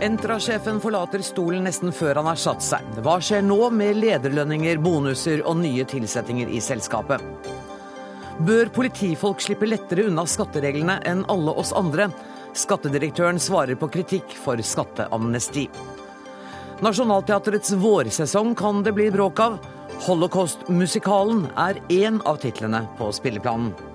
Entra-sjefen forlater stolen nesten før han har satt seg. Hva skjer nå med lederlønninger, bonuser og nye tilsettinger i selskapet? Bør politifolk slippe lettere unna skattereglene enn alle oss andre? Skattedirektøren svarer på kritikk for skatteamnesti. Nationaltheatrets vårsesong kan det bli bråk av. Holocaust-musikalen er én av titlene på spilleplanen.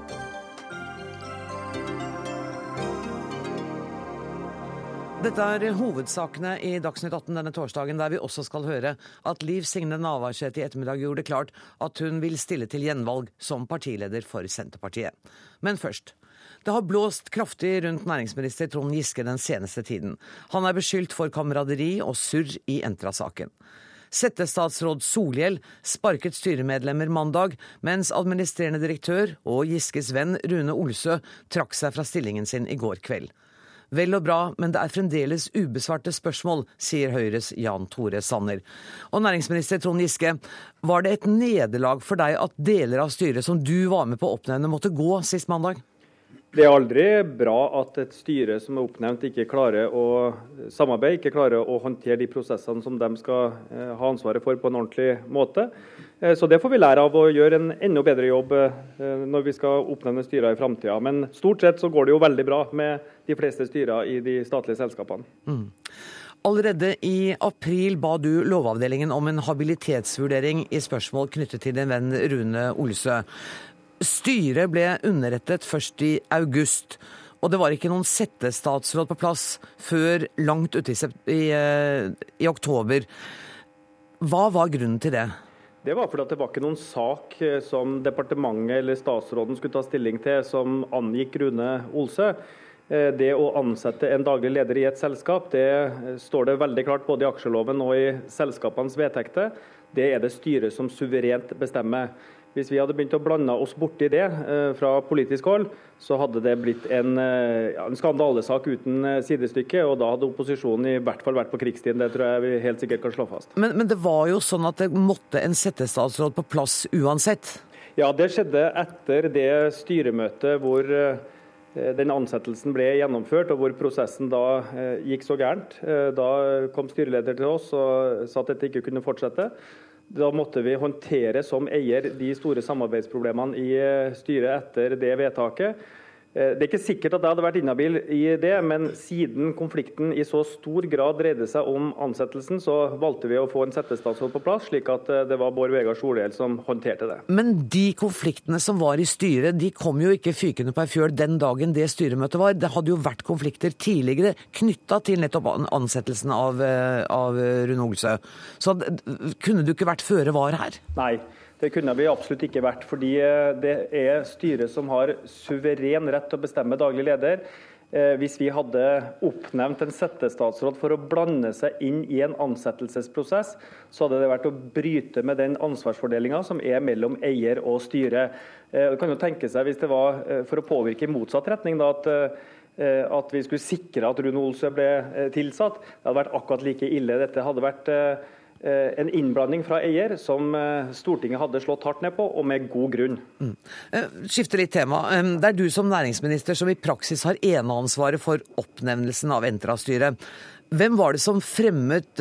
Dette er hovedsakene i Dagsnytt 18 denne torsdagen, der vi også skal høre at Liv Signe Navarsete i ettermiddag gjorde det klart at hun vil stille til gjenvalg som partileder for Senterpartiet. Men først. Det har blåst kraftig rundt næringsminister Trond Giske den seneste tiden. Han er beskyldt for kameraderi og surr i Entra-saken. Settestatsråd Solhjell sparket styremedlemmer mandag, mens administrerende direktør og Giskes venn Rune Olsø trakk seg fra stillingen sin i går kveld. Vel og bra, men det er fremdeles ubesvarte spørsmål, sier Høyres Jan Tore Sanner. Og næringsminister Trond Giske, var det et nederlag for deg at deler av styret som du var med på å oppnevne, måtte gå sist mandag? Det er aldri bra at et styre som er oppnevnt, ikke klarer å samarbeide, ikke klarer å håndtere de prosessene som de skal eh, ha ansvaret for på en ordentlig måte. Eh, så Det får vi lære av å gjøre en enda bedre jobb eh, når vi skal oppnevne styrer i framtida. Men stort sett så går det jo veldig bra med de fleste styrer i de statlige selskapene. Mm. Allerede i april ba du Lovavdelingen om en habilitetsvurdering i spørsmål knyttet til din venn Rune Olsø. Styret ble underrettet først i august, og det var ikke noen settestatsråd på plass før langt ute i, i, eh, i oktober. Hva var grunnen til det? Det var fordi det var ikke noen sak eh, som departementet eller statsråden skulle ta stilling til som angikk Rune Olsø. Eh, det å ansette en daglig leder i et selskap, det står det veldig klart både i aksjeloven og i selskapenes vedtekter. Det er det styret som suverent bestemmer. Hvis vi hadde begynt å blande oss borti det eh, fra politisk hold, så hadde det blitt en, eh, en skandalesak uten eh, sidestykke. Og da hadde opposisjonen i hvert fall vært på krigstiden. Det tror jeg vi helt sikkert kan slå fast. Men, men det var jo sånn at det måtte en settestatsråd på plass uansett? Ja, det skjedde etter det styremøtet hvor den ansettelsen ble gjennomført, og hvor prosessen da gikk så gærent. Da kom styreleder til oss og sa at dette ikke kunne fortsette. Da måtte vi håndtere som eier de store samarbeidsproblemene i styret etter det vedtaket. Eh, det er ikke sikkert at jeg hadde vært inhabil i det, men siden konflikten i så stor grad dreide seg om ansettelsen, så valgte vi å få en settestatsråd på plass, slik at eh, det var Bård Vegar Solhjell som håndterte det. Men de konfliktene som var i styret, de kom jo ikke fykende på ei fjøl den dagen det styremøtet var. Det hadde jo vært konflikter tidligere knytta til nettopp ansettelsen av, eh, av Rune Olsø. Så kunne du ikke vært føre var her? Nei. Det kunne vi absolutt ikke vært, fordi eh, det er styret som har suveren rett til å bestemme daglig leder. Eh, hvis vi hadde oppnevnt en settestatsråd for å blande seg inn i en ansettelsesprosess, så hadde det vært å bryte med den ansvarsfordelinga som er mellom eier og styre. Eh, det kan jo tenke seg, Hvis det var for å påvirke i motsatt retning, da, at at vi skulle sikre at Rune Olsø ble tilsatt. Det hadde vært akkurat like ille. Dette hadde vært en innblanding fra eier som eh, Stortinget hadde slått hardt ned på, og med god grunn. Mm. Eh, skifte litt tema. Det er du som næringsminister som i praksis har eneansvaret for oppnevnelsen av Entra-styret. Hvem var det som fremmet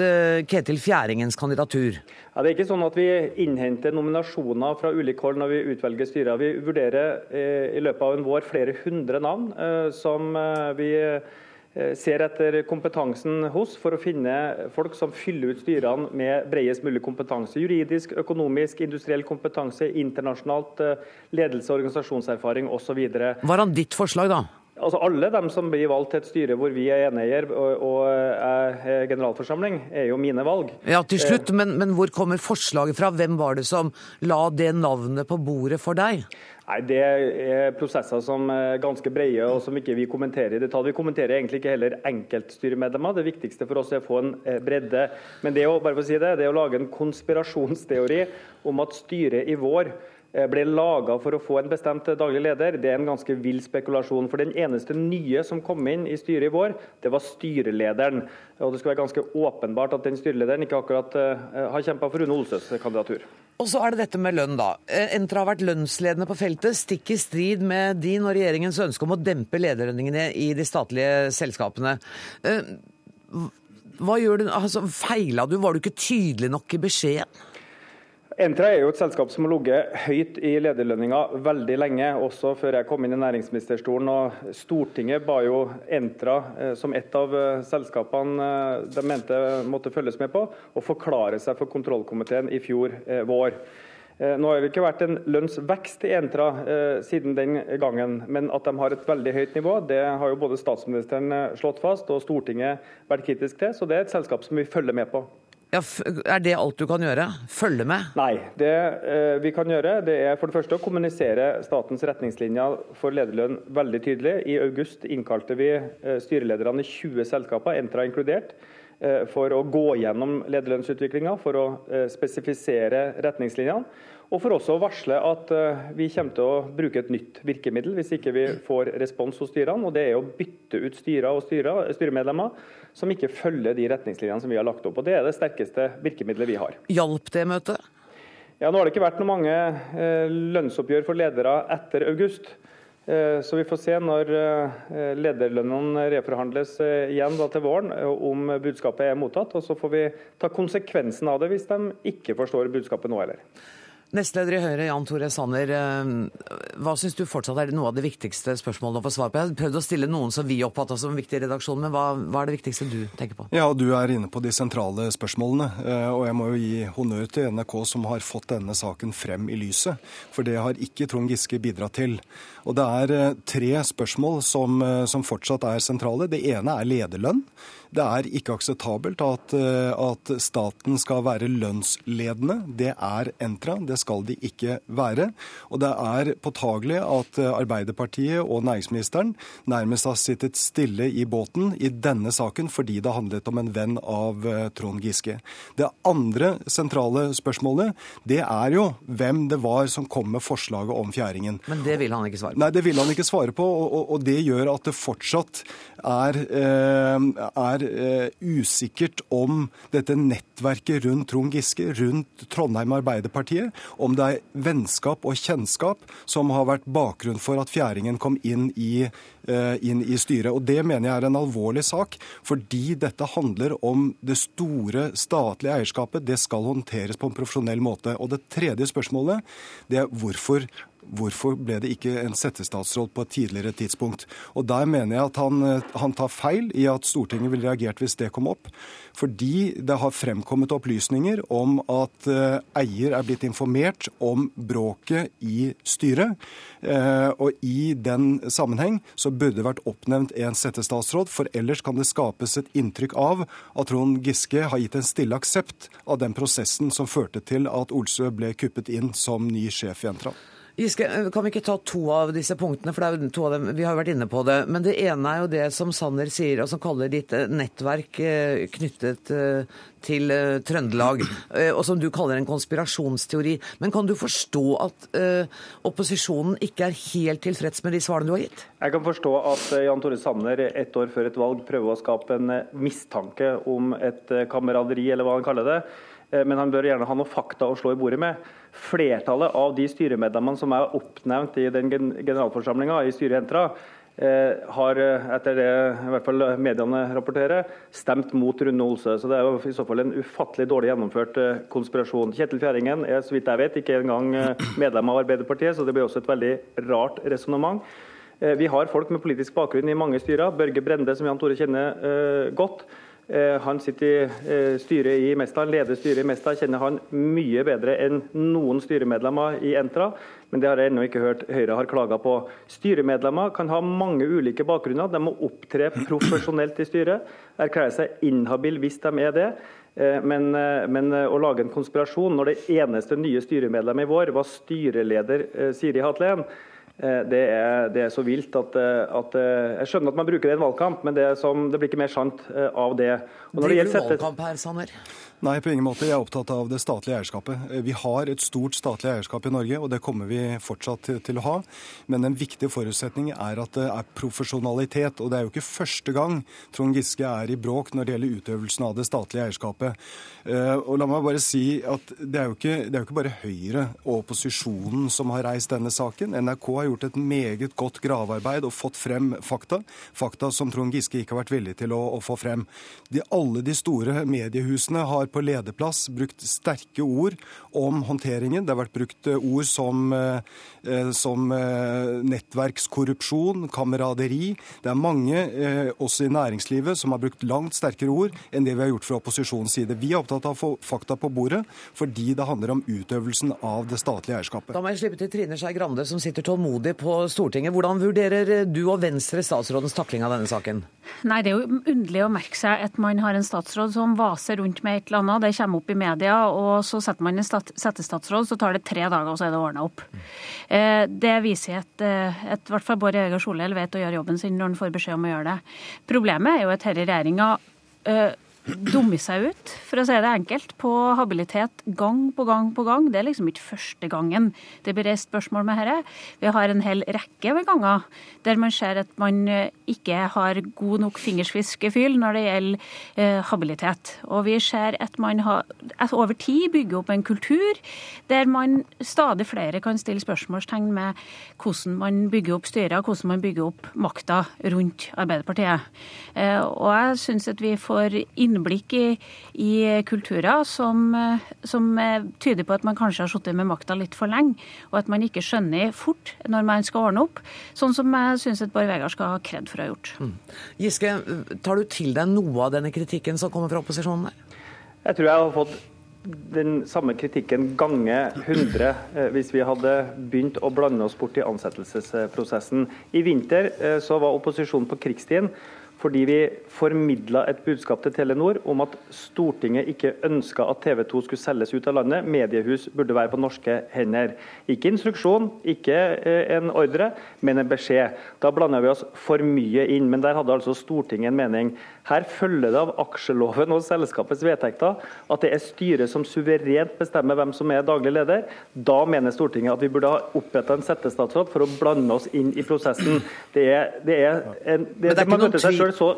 Ketil Fjæringens kandidatur? Ja, det er ikke sånn at Vi innhenter nominasjoner fra ulike hold når vi utvelger styrer. Vi vurderer i løpet av en vår flere hundre navn som vi Eh, ser etter kompetansen hos for å finne folk som fyller ut styrene med bredest mulig kompetanse. Juridisk, økonomisk, industriell kompetanse, internasjonalt, eh, ledelse, organisasjonserfaring osv. Var han ditt forslag, da? Altså Alle dem som blir valgt til et styre hvor vi er eneeier og, og er generalforsamling, er jo mine valg. Ja, til slutt, eh. men, men hvor kommer forslaget fra? Hvem var det som la det navnet på bordet for deg? Nei, Det er prosesser som er ganske brede og som ikke vi kommenterer i detalj. Vi kommenterer egentlig ikke heller enkeltstyremedlemmer. Det viktigste for oss er å få en eh, bredde. Men det å, bare for å si det, det å lage en konspirasjonsteori om at styret i vår Eh, ble laga for å få en bestemt daglig leder, det er en ganske vill spekulasjon. For Den eneste nye som kom inn i styret i vår, det var styrelederen. Og Det skal være ganske åpenbart at den styrelederen ikke akkurat har kjempa for Rune Olsøs kandidatur. Og så er det dette med lønn, da. Eh, Entra har vært lønnsledende på feltet, stikk i strid med din og regjeringens ønske om å dempe lederlønningene i de statlige selskapene. Hva gjør du? Altså, Feila du? Var du ikke tydelig nok i beskjeden? Entra er jo et selskap som har ligget høyt i lederlønninga veldig lenge, også før jeg kom inn i næringsministerstolen. og Stortinget ba jo Entra, eh, som et av eh, selskapene eh, de mente måtte følges med på, å forklare seg for kontrollkomiteen i fjor vår. Nå har det ikke vært en lønnsvekst i Entra siden den gangen, men at de har et veldig høyt nivå, det har jo både statsministeren slått fast og Stortinget vært kritisk til. Så det er et selskap som vi følger med på. Ja, er det alt du kan gjøre? Følge med? Nei. Det eh, vi kan gjøre, det er for det første å kommunisere statens retningslinjer for lederlønn veldig tydelig. I august innkalte vi eh, styrelederne i 20 selskaper, Entra inkludert, eh, for å gå gjennom lederlønnsutviklinga, for å spesifisere retningslinjene. Og for også å varsle at eh, vi kommer til å bruke et nytt virkemiddel hvis ikke vi får respons hos styrene. og Det er å bytte ut styrer og styrer, styremedlemmer som ikke følger de retningslinjene som vi har lagt opp. og Det er det sterkeste virkemiddelet vi har. Hjalp det møtet? Ja, Nå har det ikke vært noen mange eh, lønnsoppgjør for ledere etter august. Eh, så vi får se når lederlønnene reforhandles igjen da til våren, om budskapet er mottatt. Og så får vi ta konsekvensen av det hvis de ikke forstår budskapet nå heller. Nestleder i Høyre, Jan Tore Sanner. Eh, hva syns du fortsatt er noe av det viktigste spørsmålene å få svar på? Jeg har prøvd å stille noen som vi oppfatter som viktig i redaksjonen, men hva, hva, er det viktigste du tenker på? Ja, Du er inne på de sentrale spørsmålene. Eh, og jeg må jo gi honnør til NRK som har fått denne saken frem i lyset. For det har ikke Trond Giske bidratt til. Og det er eh, tre spørsmål som, som fortsatt er sentrale. Det ene er lederlønn. Det er ikke akseptabelt at, at, staten skal være lønnsledende. Det er Entra. Det skal de ikke være. Og det er påtagelig at Arbeiderpartiet og næringsministeren nærmest har sittet stille i båten i denne saken fordi det handlet om en venn av Trond Giske. Det andre sentrale spørsmålet det er jo hvem det var som kom med forslaget om fjæringen. Men det vil han ikke svare på? Nei, det vil han ikke svare på. Og, og det gjør at det fortsatt er, er eh, usikkert om dette nettverket rundt Trond Giske, rundt Trondheim Arbeiderpartiet, om det er vennskap og kjennskap som har vært bakgrunn for at fjæringen kom inn i, eh, inn i styret. Og Det mener jeg er en alvorlig sak, fordi dette handler om det store statlige eierskapet. Det skal håndteres på en profesjonell måte. Og Det tredje spørsmålet det er hvorfor Hvorfor ble det ikke en settestatsråd på et tidligere tidspunkt? Og Der mener jeg at han, han, tar feil i at Stortinget ville reagert hvis det kom opp. Fordi det har fremkommet opplysninger om at eh, eier er blitt informert om bråket i styret. Eh, og i den sammenheng så burde det vært oppnevnt en settestatsråd, for ellers kan det skapes et inntrykk av at Trond Giske har gitt en stille aksept av den prosessen som førte til at Olsø ble kuppet inn som ny sjef i Entra. Giske, eh, kan vi ikke ta to av disse punktene, for det er to av dem, vi har jo vært inne på det. Men det ene er jo det som Sanner sier, og som kaller ditt eh, nettverk eh, knyttet til Trøndelag, og som du kaller en konspirasjonsteori. Men kan du forstå at opposisjonen ikke er helt tilfreds med de svarene du har gitt? Jeg kan forstå at Jan Tore Sanner ett år før et valg prøver å skape en mistanke om et kameraderi, eller hva han kaller det. Men han bør gjerne ha noe fakta å slå i bordet med. Flertallet av de styremedlemmene som er oppnevnt i den generalforsamlinga i styret Entra, eh, har eh, etter det i hvert fall mediene rapporterer, stemt mot Rune Olsø. Så Det er jo i så fall en ufattelig dårlig gjennomført eh, konspirasjon. Kjetil Fjæringen er så vidt jeg vet ikke engang medlem av Arbeiderpartiet, så det blir også et veldig rart resonnement. Vi har folk med politisk bakgrunn i mange styrer. Børge Brende, som Jan Tore kjenner godt. Eh, han sitter i eh, styret i Mesta, leder styret i Mesta, kjenner han mye bedre enn noen styremedlemmer i Entra. Men det har jeg ennå ikke hørt Høyre har klaga på. Styremedlemmer kan ha mange ulike bakgrunner. De må opptre profesjonelt i styret. Erklære seg inhabil hvis de er det. Eh, men, men, å lage en konspirasjon når det eneste nye styremedlemmet i vår var styreleder Siri Hatlen, det er, det er, så vilt at, eh, at, eh, Jeg skjønner at man bruker det i en valgkamp, men det, som, det blir ikke mer sant av det. Og når det du valgkamp her, Sanner? Nei, på ingen måte. Jeg er opptatt av det statlige eierskapet. Vi har et stort statlig eierskap i Norge, og det kommer vi fortsatt til, å ha. Men en viktig forutsetning er at det er profesjonalitet. Og det er jo ikke første gang Trond Giske er i bråk når det gjelder utøvelsen av det statlige eierskapet. Eh, og la meg bare si at det er jo ikke, er jo ikke bare Høyre og opposisjonen som har reist denne saken. NRK har gjort et meget godt gravearbeid og fått frem fakta. Fakta som Trond Giske ikke har vært villig til å, å få frem. De, alle de store mediehusene har på lederplass brukt sterke ord om håndteringen. Det har vært brukt eh, ord som, eh, eh, som nettverkskorrupsjon, kameraderi. Det er mange, også i næringslivet, som har brukt langt sterkere ord enn det vi har gjort fra opposisjonens side. Vi er opptatt av å få fakta på bordet fordi det handler om utøvelsen av det statlige eierskapet. Da må jeg slippe til Trine Skei Grande, som sitter tålmodig på Stortinget. Hvordan vurderer du og Venstre statsrådens takling av denne saken? Nei, Det er jo underlig å merke seg at man har en statsråd som vaser rundt med et eller annet. Det kommer opp i media, og så setter man en settestatsråd, så tar det tre dager, og så er det ordna opp. Eh, det viser at, eh, at hvert fall Bård Jørgen Solhjell vet å gjøre jobben sin når han får beskjed om å gjøre det. Problemet er jo at denne regjeringa eh, dummer seg ut, for å si det enkelt, på habilitet gang på gang på gang. Det er liksom ikke første gangen det blir reist spørsmål med dette. Vi har en hel rekke med ganger der man ser at man eh, ikke har god nok fingersviskefyll når det gjelder eh, habilitet. Og vi ser at man har, at over tid bygger opp en kultur der man stadig flere kan stille spørsmålstegn med hvordan man bygger opp styrer, hvordan man bygger opp makta rundt Arbeiderpartiet. Eh, og jeg syns at vi får inn innblikk i, i kulturer som, som, tyder på at man kanskje har sittet med makta litt for lenge, og at man ikke skjønner fort når man skal ordne opp. Sånn som jeg syns Bård Vegar skal ha kred for å ha gjort. Mm. Giske, tar du til deg noe av denne kritikken som kommer fra opposisjonen? Jeg tror jeg har fått den samme kritikken gange 100 eh, hvis vi hadde begynt å blande oss bort i ansettelsesprosessen. I vinter eh, så var opposisjonen på krigsstien fordi vi formidla et budskap til Telenor om at Stortinget ikke ønska at TV 2 skulle selges ut av landet. Mediehus burde være på norske hender. Ikke instruksjon, ikke eh, en ordre, men en beskjed. Da blanda vi oss for mye inn, men der hadde altså Stortinget en mening. Her følger det av aksjeloven og selskapets vedtekter at det er styret som suverent bestemmer hvem som er daglig leder. Da mener Stortinget at vi burde ha oppretta en settestatsråd for å blande oss inn i prosessen. Det er, det er en, det, men det er ikke noen tvil så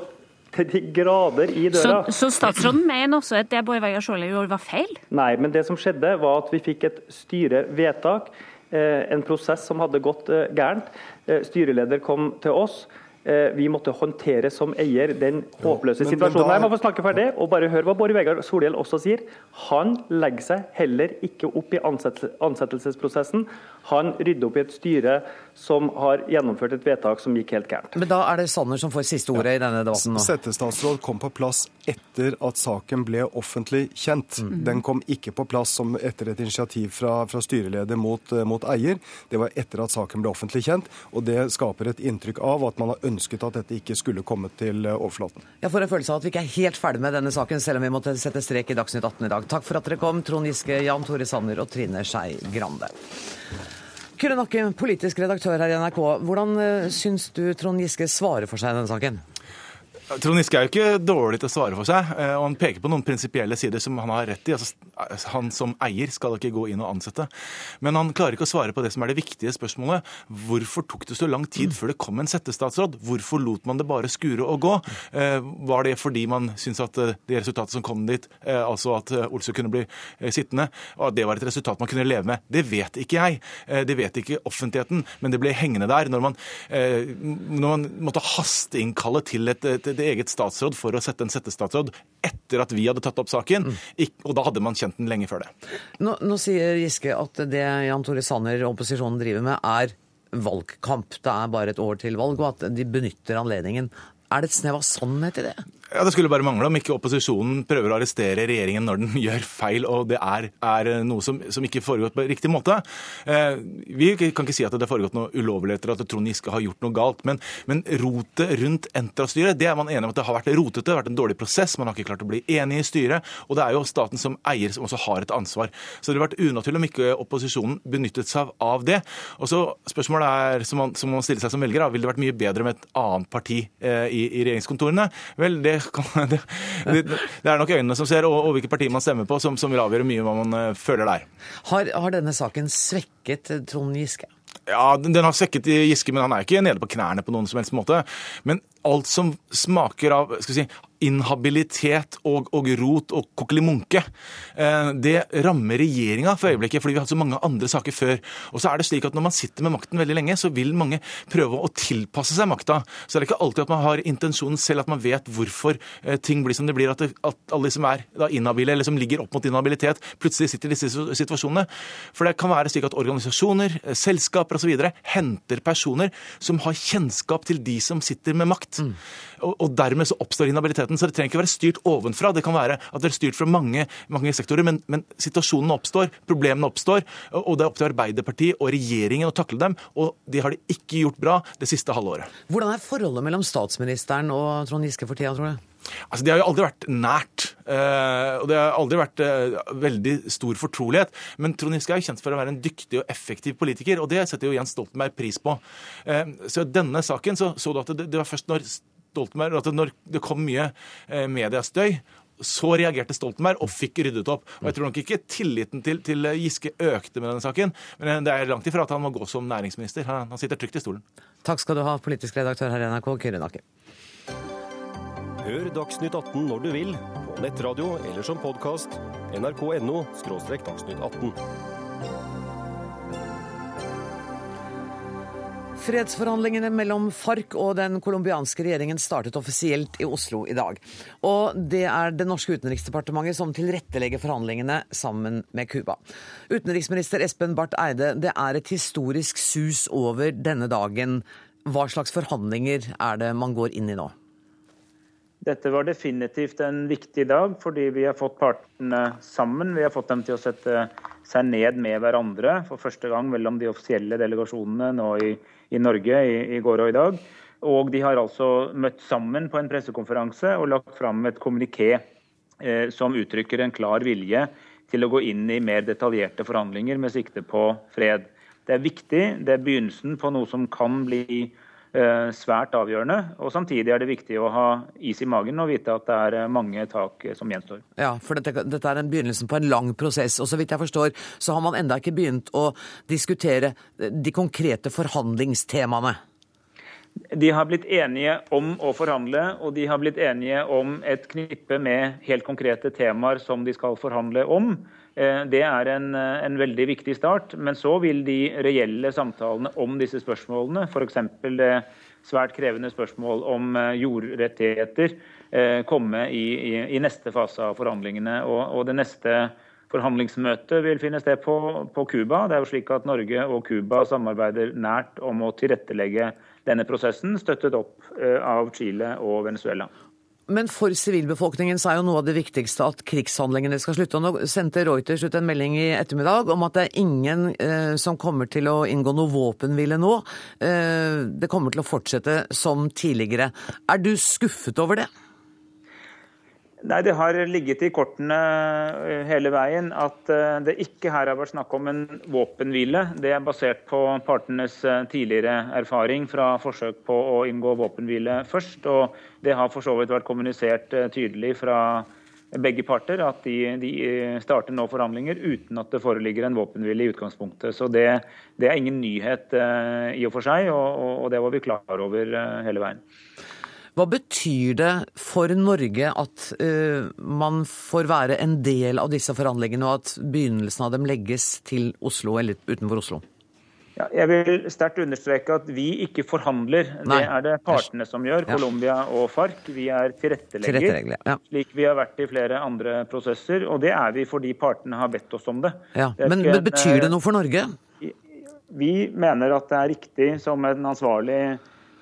til de grader i døra. Så, så statsråden mener også at det Bård Vegar Solhjell gjorde, var feil? Nei, men det som skjedde, var at vi fikk et styrevedtak. Eh, en prosess som hadde gått eh, gærent. Eh, styreleder kom til oss. Vi måtte håndtere som eier den håpløse ja, situasjonen. Jeg må få snakke ferdig og bare høre hva Bård Vegar Solhjell også sier. Han legger seg heller ikke opp i ansettelsesprosessen. Han rydder opp i et styre som har gjennomført et vedtak som gikk helt gærent. Men da er det Sanner som får siste ordet ja. i denne debatten nå. Settestatsråd kom på plass etter at saken ble offentlig kjent. Mm. Den kom ikke på plass som etter et initiativ fra, fra styreleder mot, mot, eier. Det var etter at saken ble offentlig kjent, og det skaper et inntrykk av at man har ønsket at dette ikke skulle komme til overflaten. Jeg får en følelse av at vi ikke er helt ferdig med denne saken, selv om vi måtte sette strek i Dagsnytt 18 i dag. Takk for at dere kom, Trond Giske, Jan Tore Sanner og Trine Skei Grande. Kyrre Nakke, politisk redaktør her i NRK. Hvordan eh, syns du Trond Giske svarer for seg i denne saken? Trond Giske er jo ikke dårlig til å svare for seg, eh, og han peker på noen prinsipielle sider som han har rett i. Altså, han som eier skal ikke gå inn og ansette. Men han klarer ikke å svare på det som er det viktige spørsmålet. Hvorfor tok det så lang tid før det kom en settestatsråd? Hvorfor lot man det bare skure og gå? Eh, var det fordi man syntes at eh, det resultatet som kom dit, altså at Olsø kunne bli sittende, at det var et resultat man kunne leve med? Det vet ikke jeg. Det vet ikke offentligheten, men det ble hengende der når man, når man måtte hasteinnkalle til et, et eget statsråd for å sette en settestatsråd etter at vi hadde tatt opp saken. Og da hadde man kjent den lenge før det. Nå, nå sier Giske at det Jan Tore Sanner og opposisjonen driver med, er valgkamp. Det er bare et år til valg, og at de benytter anledningen. Er det et snev av sannhet i det? Ja, Det skulle bare mangle om ikke opposisjonen prøver å arrestere regjeringen når den gjør feil, og det er, er noe som, som, ikke foregår på riktig måte. Eh, vi kan ikke si at det har foregått noe ulovligheter, at Trond Giske har gjort noe galt. Men, men rotet rundt Entra-styret, det er man enig om at det har vært rotete, det har vært en dårlig prosess. Man har ikke klart å bli enig i styret. Og det er jo staten som eier som også har et ansvar. Så det har vært unaturlig om ikke opposisjonen benyttet seg av det. Og så Spørsmålet er, som man, som man stiller seg som velger, da, ville det vært mye bedre med et annet parti eh, i, i regjeringskontorene? Vel, det det, det, det, er nok øynene som ser, og, og hvilket parti man stemmer på, som, som vil avgjøre mye hva man uh, føler der. Har, har denne saken svekket Trond Giske? Ja, Den har svekket Giske, men han er ikke nede på knærne på noen som helst måte. Men alt som smaker av skal vi si, inhabilitet og, og rot og kokkelimunke. Eh, det rammer regjeringa for øyeblikket, fordi vi har hatt så mange andre saker før. Og så er det slik at Når man sitter med makten veldig lenge, så vil mange prøve å tilpasse seg makta. Så det er ikke alltid at man har intensjonen selv, at man vet hvorfor eh, ting blir som det blir. At, det, at alle som er inhabile, eller som ligger opp mot inhabilitet, plutselig sitter i disse situasjonene. For det kan være slik at organisasjoner, eh, selskaper osv. henter personer som har kjennskap til de som sitter med makt. Mm. Og, og dermed så oppstår inhabiliteten. Så det trenger ikke være styrt ovenfra. Det kan være at det er styrt fra mange, mange sektorer. Men, men situasjonen oppstår, problemene oppstår, og det er opp til Arbeiderpartiet og regjeringen å takle dem. Og de har det ikke gjort bra det siste halvåret. Hvordan er forholdet mellom statsministeren og Trond Giske for tida, tror du? Altså, Det har jo aldri vært nært. Uh, og det har aldri vært uh, veldig stor fortrolighet. Men Trond Giske er jo kjent for å være en dyktig og effektiv politiker, og det setter jo Jens Stoltenberg pris på. Uh, så denne saken så, så du at det, var først når Stoltenberg at når det kom mye eh, mediestøy, så reagerte Stoltenberg og fikk ryddet opp. Og Jeg tror nok ikke tilliten til, til Giske økte med denne saken, men eh, det er langt ifra at han må gå som næringsminister. Han, han sitter trygt i stolen. Takk skal du ha, politisk redaktør her i NRK, Kyrre Nakke. Hør Dagsnytt 18 når du vil, på nettradio eller som podkast. nrk.no – dagsnytt 18. Fredsforhandlingene mellom FARC og den colombianske regjeringen startet offisielt i Oslo i dag. Og det er det norske utenriksdepartementet som tilrettelegger forhandlingene sammen med Cuba. Utenriksminister Espen Barth Eide, det er et historisk sus over denne dagen. Hva slags forhandlinger er det man går inn i nå? Dette var definitivt en viktig dag, fordi vi har fått partene sammen. Vi har fått dem til å sette seg ned med hverandre for første gang mellom de offisielle delegasjonene nå i i Norge i, i går og i dag. Og de har altså møtt sammen på en pressekonferanse og lagt fram et kommuniké eh, som uttrykker en klar vilje til å gå inn i mer detaljerte forhandlinger med sikte på fred. Det er viktig. Det er begynnelsen på noe som kan bli svært avgjørende. Og Samtidig er det viktig å ha is i magen og vite at det er eh, mange tak eh, som gjenstår. Ja, for dette, dette er en begynnelsen på en lang prosess. og så vidt jeg forstår, så har man enda ikke begynt å diskutere de konkrete forhandlingstemaene. De har blitt enige om å forhandle, og de har blitt enige om et knippe med helt konkrete temaer som de skal forhandle om. Eh, det er en, eh, en, veldig viktig start. Men så vil de reelle samtalene om disse spørsmålene, f.eks. det svært krevende spørsmål om eh, jordrettigheter, komme i, i, i neste fase av forhandlingene. Og, og, det neste forhandlingsmøtet vil finne sted på Cuba. Det er jo slik at Norge og Cuba samarbeider nært om å tilrettelegge denne prosessen, støttet opp av Chile og Venezuela. Men for sivilbefolkningen er jo noe av det viktigste at krigshandlingene skal slutte. Og nå sendte Reuters ut en melding i ettermiddag om at det er ingen eh, som kommer til å inngå noe våpenhvile nå. Eh, det kommer til å fortsette som tidligere. Er du skuffet over det? Nei, Det har ligget i kortene eh, hele veien at eh, det ikke her har vært snakk om en våpenhvile. Det er basert på partenes eh, tidligere erfaring fra forsøk på å inngå våpenhvile først. og Det har for så vidt vært kommunisert tydelig fra begge parter at de, de starter nå forhandlinger uten at det foreligger en våpenhvile i utgangspunktet. Så det, det er ingen nyhet i og for seg, og, og det var vi klar over hele veien. Hva betyr det for Norge at uh, man får være en del av disse forhandlingene, og at begynnelsen av dem legges til Oslo eller utenfor Oslo? Ja, jeg vil sterkt understreke at vi ikke forhandler. Nei. Det er det partene som gjør, ja. Colombia og FARC. Vi er tilrettelegger, tilrettelegger ja. slik vi har vært i flere andre prosesser. Og det er vi fordi partene har bedt oss om det. Ja. det men, men betyr det noe for Norge? Vi mener at det er riktig som en ansvarlig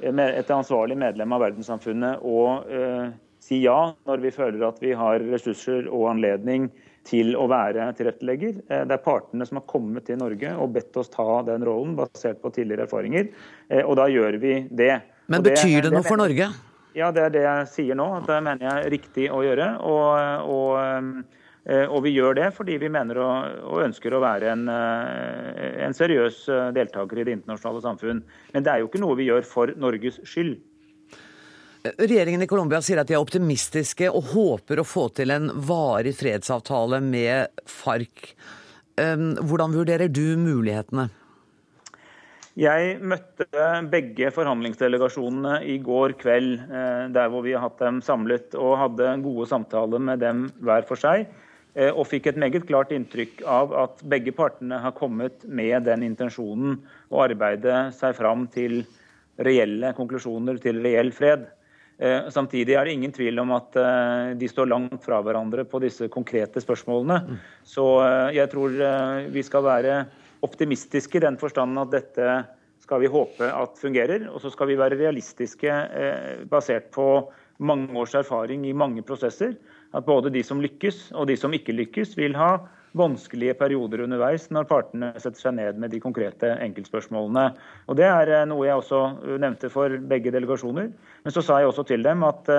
et ansvarlig medlem av verdenssamfunnet å eh, si ja når vi føler at vi har ressurser og anledning til å være tilrettelegger. Eh, det er partene som har kommet til Norge og bedt oss ta den rollen, basert på tidligere erfaringer. Eh, og da gjør vi det. Men betyr det, det noe for Norge? Ja, det er det jeg sier nå. at Det mener jeg er riktig å gjøre. og, og Eh, og vi gjør det fordi vi mener og, ønsker å være en, eh, en, seriøs eh, deltaker i det internasjonale samfunn. Men det er jo ikke noe vi gjør for Norges skyld. Regjeringen i Colombia sier at de er optimistiske og håper å få til en varig fredsavtale med FARC. Hvordan vurderer du mulighetene? Jeg møtte begge forhandlingsdelegasjonene i går kveld, eh, der hvor vi har hatt dem samlet, og hadde gode samtaler med dem hver for seg. Eh, og fikk et meget klart inntrykk av at begge partene har kommet med den intensjonen å arbeide seg fram til reelle konklusjoner, til reell fred. Eh, samtidig er det ingen tvil om at de står langt fra hverandre på disse konkrete spørsmålene. Så jeg tror vi skal være optimistiske i den forstand at dette skal vi håpe at fungerer. Og så skal vi være realistiske eh, basert på mange års erfaring i mange prosesser. At både de som lykkes og de som ikke lykkes, vil ha vanskelige perioder underveis når partene setter seg ned med de konkrete enkeltspørsmålene. Og Det er eh, noe jeg også eh, nevnte for begge delegasjoner. Men så sa jeg også til dem at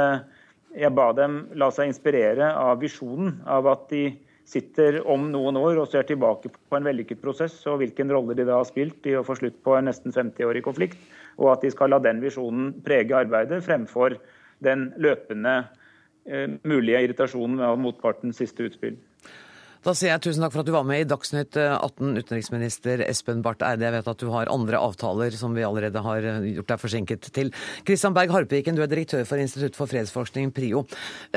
jeg ba dem la seg inspirere av visjonen av at de sitter om noen år og ser tilbake på en vellykket prosess, og hvilken rolle de da har spilt i å få slutt på en nesten 50-årig konflikt, og at de skal la den visjonen prege arbeidet fremfor den løpende eh, mulige irritasjonen med motpartens siste utspill. Da sier jeg tusen takk for at du var med i Dagsnytt 18, utenriksminister Espen Barth Eide. Jeg vet at du har andre avtaler som vi allerede har eh, gjort deg forsinket til. Kristian Berg Harpeviken, du er direktør for Institutt for fredsforskning, PRIO.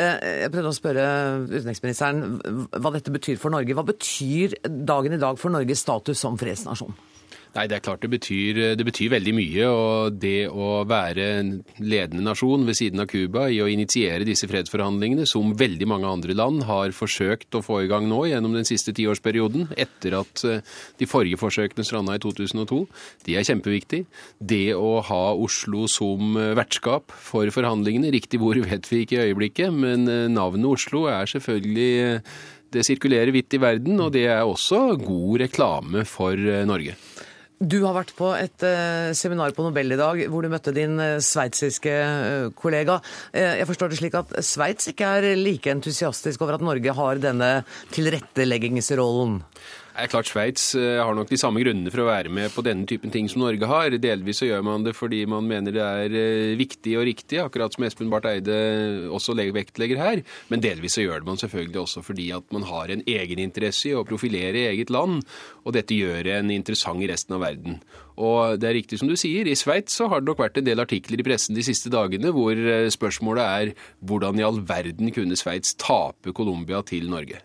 Eh, jeg prøvde å spørre utenriksministeren hva dette betyr for Norge. Hva betyr dagen i dag for Norges status som fredsnasjon? Nei, det er klart det betyr, det betyr, veldig mye. Og det å være en ledende nasjon ved siden av Cuba i å initiere disse fredsforhandlingene, som veldig mange andre land har forsøkt å få i gang nå gjennom den siste tiårsperioden, etter at eh, de forrige forsøkene stranda i 2002, de er kjempeviktig. Det å ha Oslo som eh, vertskap for forhandlingene, riktig hvor vet vi ikke i øyeblikket, men eh, navnet Oslo er selvfølgelig det sirkulerer vidt i verden, og det er også god reklame for Norge. Du har vært på et uh, seminar på Nobel i dag hvor du møtte din uh, sveitsiske uh, kollega. jeg forstår det slik at Sveits ikke er like entusiastisk over at Norge har denne tilretteleggingsrollen? Det er klart Sveits eh, har nok de samme grunnene for å være med på denne typen ting som Norge har. Delvis så gjør man det fordi man mener det er eh, viktig og riktig, akkurat som Espen Barth Eide også vektlegger her. Men delvis så gjør det man selvfølgelig også fordi at man har en egeninteresse i å profilere eget land, og dette gjør en interessant i resten av verden. Og det er riktig som du sier, i Sveits så har det nok vært en del artikler i pressen de siste dagene hvor eh, spørsmålet er hvordan i all verden kunne Sveits tape Colombia til Norge?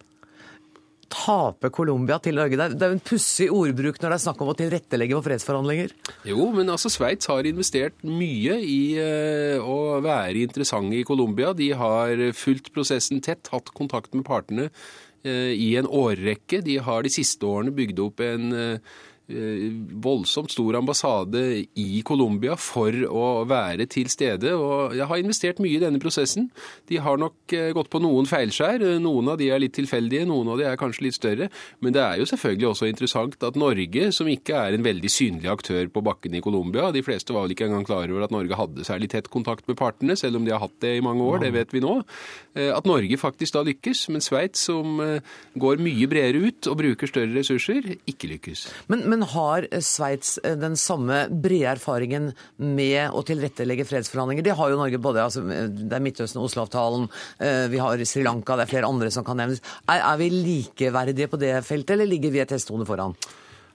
Tape Colombia til Norge? Det er jo en pussig ordbruk når det er snakk om å tilrettelegge for fredsforhandlinger. Jo, men altså Sveits har investert mye i uh, å være interessante i Colombia. De har fulgt prosessen tett, hatt kontakt med partene uh, i en årrekke. De har de siste årene bygd opp en Eh, voldsomt stor ambassade i Colombia for å være til stede. og Jeg har investert mye i denne prosessen. De har nok eh, gått på noen feilskjær. Noen av de er litt tilfeldige, noen av de er kanskje litt større. Men det er jo selvfølgelig også interessant at Norge, som ikke er en veldig synlig aktør på bakken i Colombia De fleste var vel ikke engang klar over at Norge hadde særlig tett kontakt med partene, selv om de har hatt det i mange år. Det vet vi nå. Eh, at Norge faktisk da lykkes. Men Sveits, som går mye bredere ut og bruker større ressurser, ikke lykkes. Men, men har Sveits eh, den samme brede erfaringen med å tilrettelegge fredsforhandlinger? Det har jo Norge både. Altså, det er Midtøsten, Oslo-avtalen, eh, vi har Sri Lanka, det er flere andre som kan nevnes. Er, er vi likeverdige på det feltet, eller ligger vi et hestehode foran?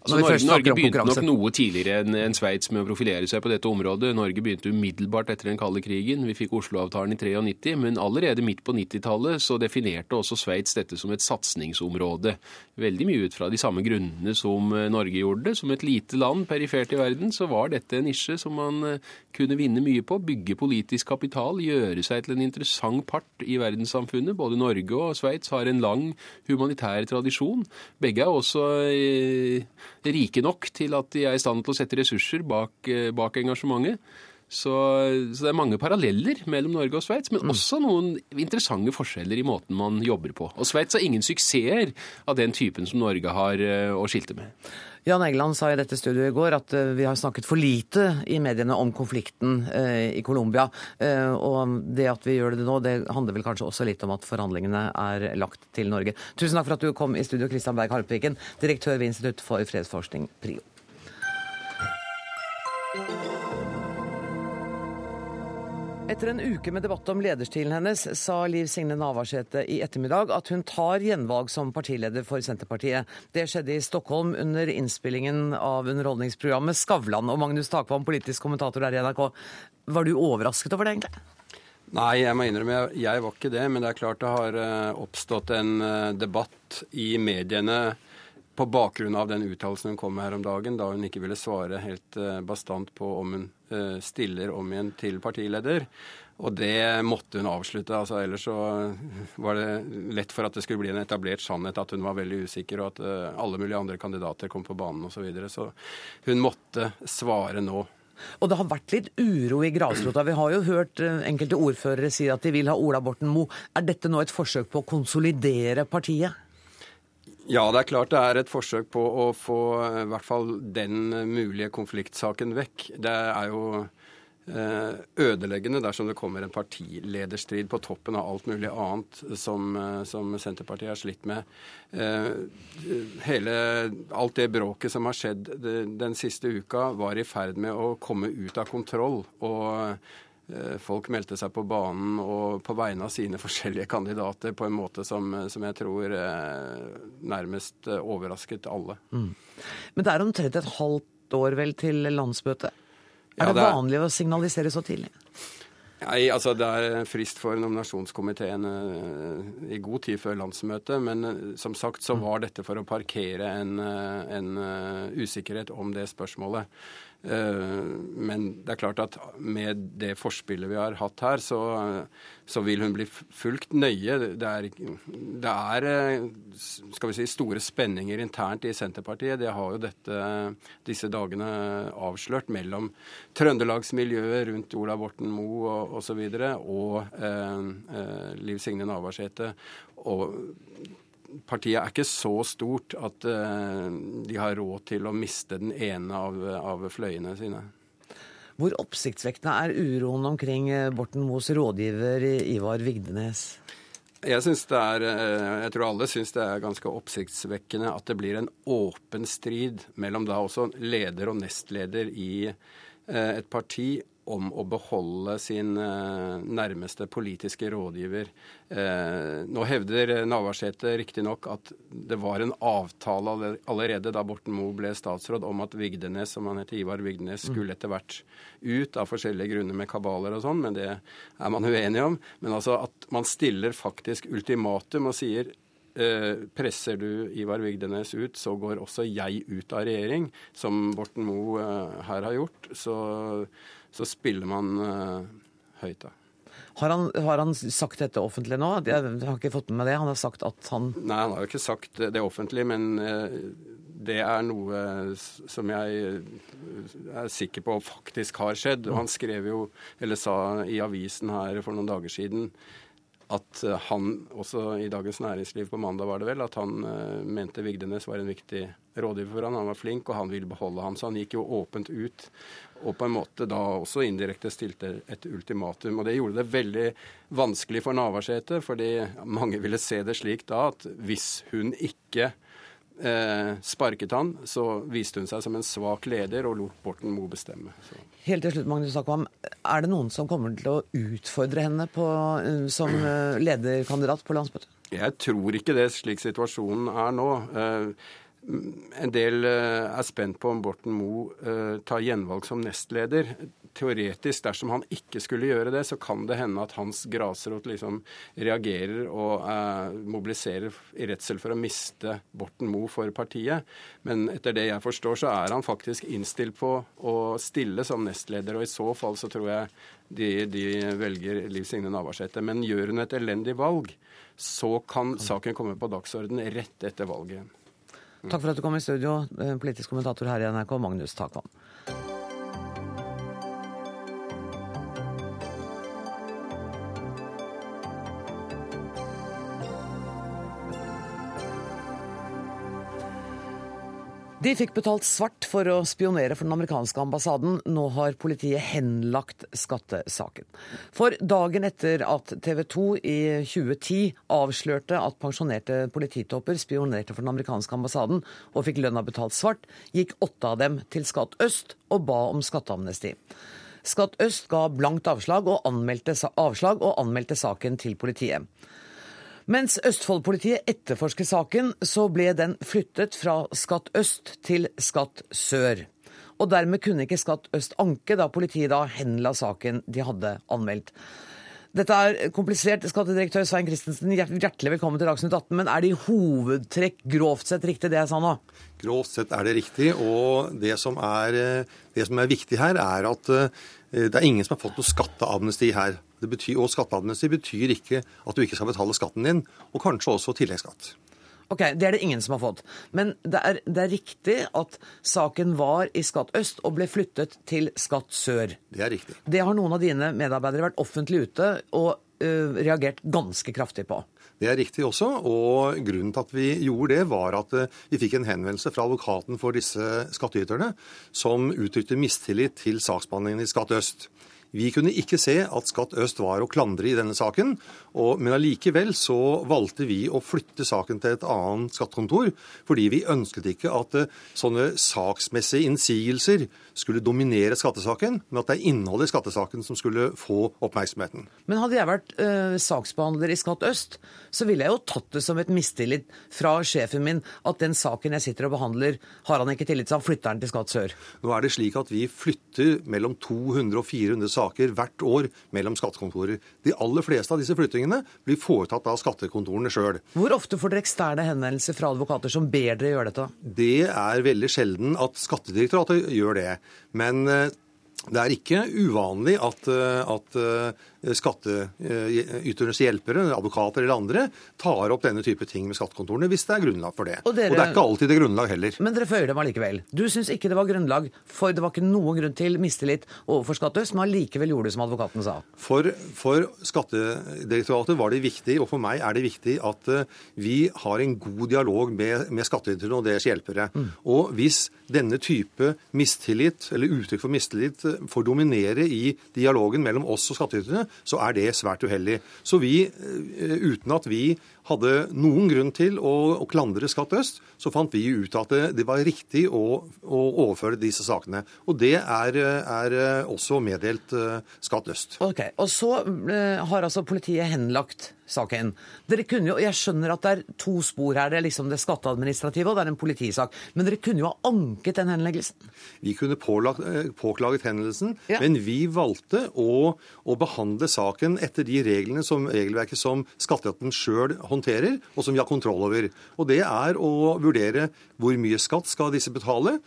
Altså, Norge, Norge begynte nok noe tidligere enn en Sveits med å profilere seg på dette området. Norge begynte umiddelbart etter den kalde krigen. Vi fikk Oslo-avtalen i 93, men allerede midt på 90-tallet så definerte også Sveits dette som et satsingsområde. Veldig mye ut fra de samme grunnene som eh, Norge gjorde det. Som et lite land perifert i verden så var dette en nisje som man eh, kunne vinne mye på. Bygge politisk kapital, gjøre seg til en interessant part i verdenssamfunnet. Både Norge og Sveits har en lang humanitær tradisjon. Begge er også eh, rike nok til at de er i stand til å sette ressurser bak, eh, bak engasjementet. Så, så, det er mange paralleller mellom Norge og Sveits, men mm. også noen interessante forskjeller i måten man jobber på. Og Sveits har ingen suksesser av den typen som Norge har eh, å skilte med. Jan Egeland sa i dette studioet i går at eh, vi har snakket for lite i mediene om konflikten i Colombia. Og det at vi gjør det nå, det handler vel kanskje også litt om at forhandlingene er lagt til Norge. Tusen takk for at du kom i studio, Kristian Berg Harpviken, direktør ved Institutt for fredsforskning, PRIO. Etter en uke med debatt om lederstilen hennes, sa Liv Signe Navarsete i ettermiddag at hun tar gjenvalg som partileder for Senterpartiet. Det skjedde i Stockholm under innspillingen av underholdningsprogrammet Skavlan. Og Magnus Takvam, politisk kommentator der i NRK, var du overrasket over det, egentlig? Nei, jeg må innrømme jeg var ikke det. Men det er klart det har eh, oppstått en eh, debatt i mediene på bakgrunn av den uttalelsen hun kom med her om dagen, da hun ikke ville svare helt eh, bastant på om hun eh, stiller om igjen til partileder. Og det måtte hun avslutte. altså Ellers så var det lett for at det skulle bli en etablert sannhet at hun var veldig usikker, og at eh, alle mulige andre kandidater kom på banen osv. Så, videre. så hun måtte svare nå. Og det har vært litt uro i grasrota. Vi har jo hørt enkelte ordførere si at de vil ha Ola Borten Moe. Er dette nå et forsøk på å konsolidere partiet? Ja, det er klart det er et forsøk på å få i hvert fall den mulige konfliktsaken vekk. Det er jo eh, ødeleggende dersom det kommer en partilederstrid på toppen av alt mulig annet som, eh, som Senterpartiet har slitt med. Eh, hele, alt det bråket som har skjedd den siste uka, var i ferd med å komme ut av kontroll. og Eh, folk meldte seg på banen og på vegne av sine forskjellige kandidater på en måte som, som jeg tror eh, nærmest eh, overrasket alle. Mm. Men det er omtrent et halvt år vel til landsmøtet. Er ja, det, det er... vanlig å signalisere så tidlig? Nei, altså Det er frist for nominasjonskomiteen i god tid før landsmøtet. Men som sagt så mm. var dette for å parkere en, en usikkerhet om det spørsmålet. Eh, men det er klart at med det forspillet vi har hatt her, så, så vil hun bli fulgt nøye. Det er, det er, eh, skal vi si, store spenninger internt i Senterpartiet. Det har jo dette, disse dagene avslørt mellom trøndelagsmiljøet rundt Ola Borten Moe og osv. og, og eh, eh, Liv Signe Navarsete. Og partiet er ikke så stort at uh, de har råd til å miste den ene av, av fløyene sine. Hvor oppsiktsvekkende er uroen omkring eh, Borten Moes rådgiver Ivar Vigdenes? Jeg, er, eh, jeg tror alle syns det er ganske oppsiktsvekkende at det blir en åpen strid mellom da også leder og nestleder i et parti om å beholde sin eh, nærmeste politiske rådgiver. Eh, nå hevder Navarsete riktignok at det var en avtale allerede da Borten Moe ble statsråd om at Vigdenes, som han heter Ivar Vigdenes, mm. skulle etter hvert ut av forskjellige grunner med kabaler og sånn, men det er man uenig om. Men altså at man stiller faktisk ultimatum og sier eh, presser du Ivar Vigdenes ut, så går også jeg ut av regjering, som Borten Moe her har gjort. Så så spiller man uh, høyt, da. Har han, har han, sagt dette offentlig nå? Jeg har ikke fått med meg det. Han har sagt at han Nei, han har jo ikke sagt det offentlig, men uh, det er noe som jeg er sikker på faktisk har skjedd. Og han skrev jo, eller sa i avisen her for noen dager siden, at han, også i Dagens Næringsliv på mandag var det vel, at han mente Vigdenes var en viktig rådgiver for han. Han var flink, og han ville beholde ham. Så han gikk jo åpent ut og på en måte da også indirekte stilte et ultimatum. Og det gjorde det veldig vanskelig for Navarsete, fordi mange ville se det slik da at hvis hun ikke eh, sparket han, så viste hun seg som en svak leder og lot Borten Moe bestemme. Så. Helt til slutt, Magnus Akvam. Er det noen som kommer til å utfordre henne på, eh, som eh, lederkandidat på landsmøtet? Jeg tror ikke det, slik situasjonen er nå. Eh, en del eh, er spent på om Borten Moe eh, tar gjenvalg som nestleder. Teoretisk, dersom han ikke skulle gjøre det, så kan det hende at hans grasrot liksom reagerer og eh, mobiliserer i redsel for å miste Borten Moe for partiet. Men etter det jeg forstår, så er han faktisk innstilt på å stille som nestleder. Og i så fall så tror jeg de, de velger Liv Signe Navarsete. Men gjør hun et elendig valg, så kan saken komme på dagsorden rett etter valget igjen. Takk for at du kom i studio, eh, politisk kommentator her i NRK, Magnus Takvam. De fikk betalt svart for å spionere for den amerikanske ambassaden. Nå har politiet henlagt skattesaken. For dagen etter at TV 2 i 2010 avslørte at pensjonerte polititopper spionerte for den amerikanske ambassaden og fikk lønna betalt svart, gikk åtte av dem til Skatt øst og ba om skatteamnesti. Skatt øst ga blankt avslag og anmeldte, avslag og anmeldte saken til politiet. Mens Østfold-politiet etterforsker saken, så ble den flyttet fra Skatt øst til Skatt sør. Og dermed kunne ikke Skatt øst anke, da politiet da henla saken de hadde anmeldt. Dette er komplisert. Skattedirektør Svein Christensen, hjertelig velkommen til Dagsnytt 18. Men er det i hovedtrekk grovt sett riktig det jeg sa nå? Grovt sett er det riktig. Og det som er, det som er viktig her, er at eh, det er ingen som har fått noe skatteamnesti her. Betyr, og skatteamnesti betyr ikke at du ikke skal betale skatten din, og kanskje også tilleggsskatt. Ok, Det er det ingen som har fått. Men det er, det er, riktig at saken var i Skatt øst og ble flyttet til Skatt sør. Det er riktig. Det har noen av dine medarbeidere vært offentlig ute og uh, reagert ganske kraftig på. Det er riktig også, og grunnen til at vi gjorde det, var at vi fikk en henvendelse fra advokaten for disse skattyterne, som uttrykte mistillit til saksbehandlingen i Skatt øst. Vi kunne ikke se at Skatt øst var å klandre i denne saken, og, men allikevel så valgte vi å flytte saken til et annet skattekontor, fordi vi ønsket ikke at uh, sånne saksmessige innsigelser skulle dominere skattesaken, men at det er innholdet i skattesaken som skulle få oppmerksomheten. Men hadde jeg vært uh, saksbehandler i Skatt øst, så ville jeg jo tatt det som et mistillit fra sjefen min at den saken jeg sitter og behandler, har han ikke tillit til, han flytter den til Skatt sør. Nå er det slik at vi flytter mellom 200 og 400 saker hvert år mellom skattekontorer. De aller fleste av disse flyttingene blir foretatt av skattekontorene sjøl. Hvor ofte får dere eksterne henvendelser fra advokater som ber dere gjøre dette? Det er veldig sjelden at Skattedirektoratet gjør det. Men eh, det er ikke uvanlig at, eh, at eh, skattyternes hjelpere, advokater eller andre, tar opp denne type ting med skattekontorene hvis det er grunnlag for det. Og, dere, og det er ikke alltid det er grunnlag heller. Men dere føyer dem allikevel. Du syns ikke det var grunnlag, for det var ikke noen grunn til mistillit overfor Skattøst, men allikevel gjorde det som advokaten sa. For, for Skattedirektoratet var det viktig, og for meg er det viktig, at eh, vi har en god dialog med, med skattyterne og deres hjelpere. Mm. Og hvis denne type mistillit, eller uttrykk for mistillit, får dominere i dialogen mellom oss og skattyterne, så er det svært uheldig. Så vi, eh, uten at vi hadde noen grunn til å, å klandre Skatt øst, så fant vi ut at det, det var riktig å, å, overføre disse sakene. Og det er, er også meddelt uh, Skatt øst. Ok, Og så uh, har altså politiet henlagt saken. Dere kunne jo, Jeg skjønner at det er to spor her. Det er liksom det skatteadministrative og det er en politisak. Men dere kunne jo ha anket den henleggelsen? Vi kunne pålagt, påklaget henleggelsen, ja. men vi valgte å, å, behandle saken etter de reglene som regelverket som skatteetaten sjøl håndterer håndterer, og som vi har kontroll over. Og det er å vurdere hvor mye skatt skal disse betale.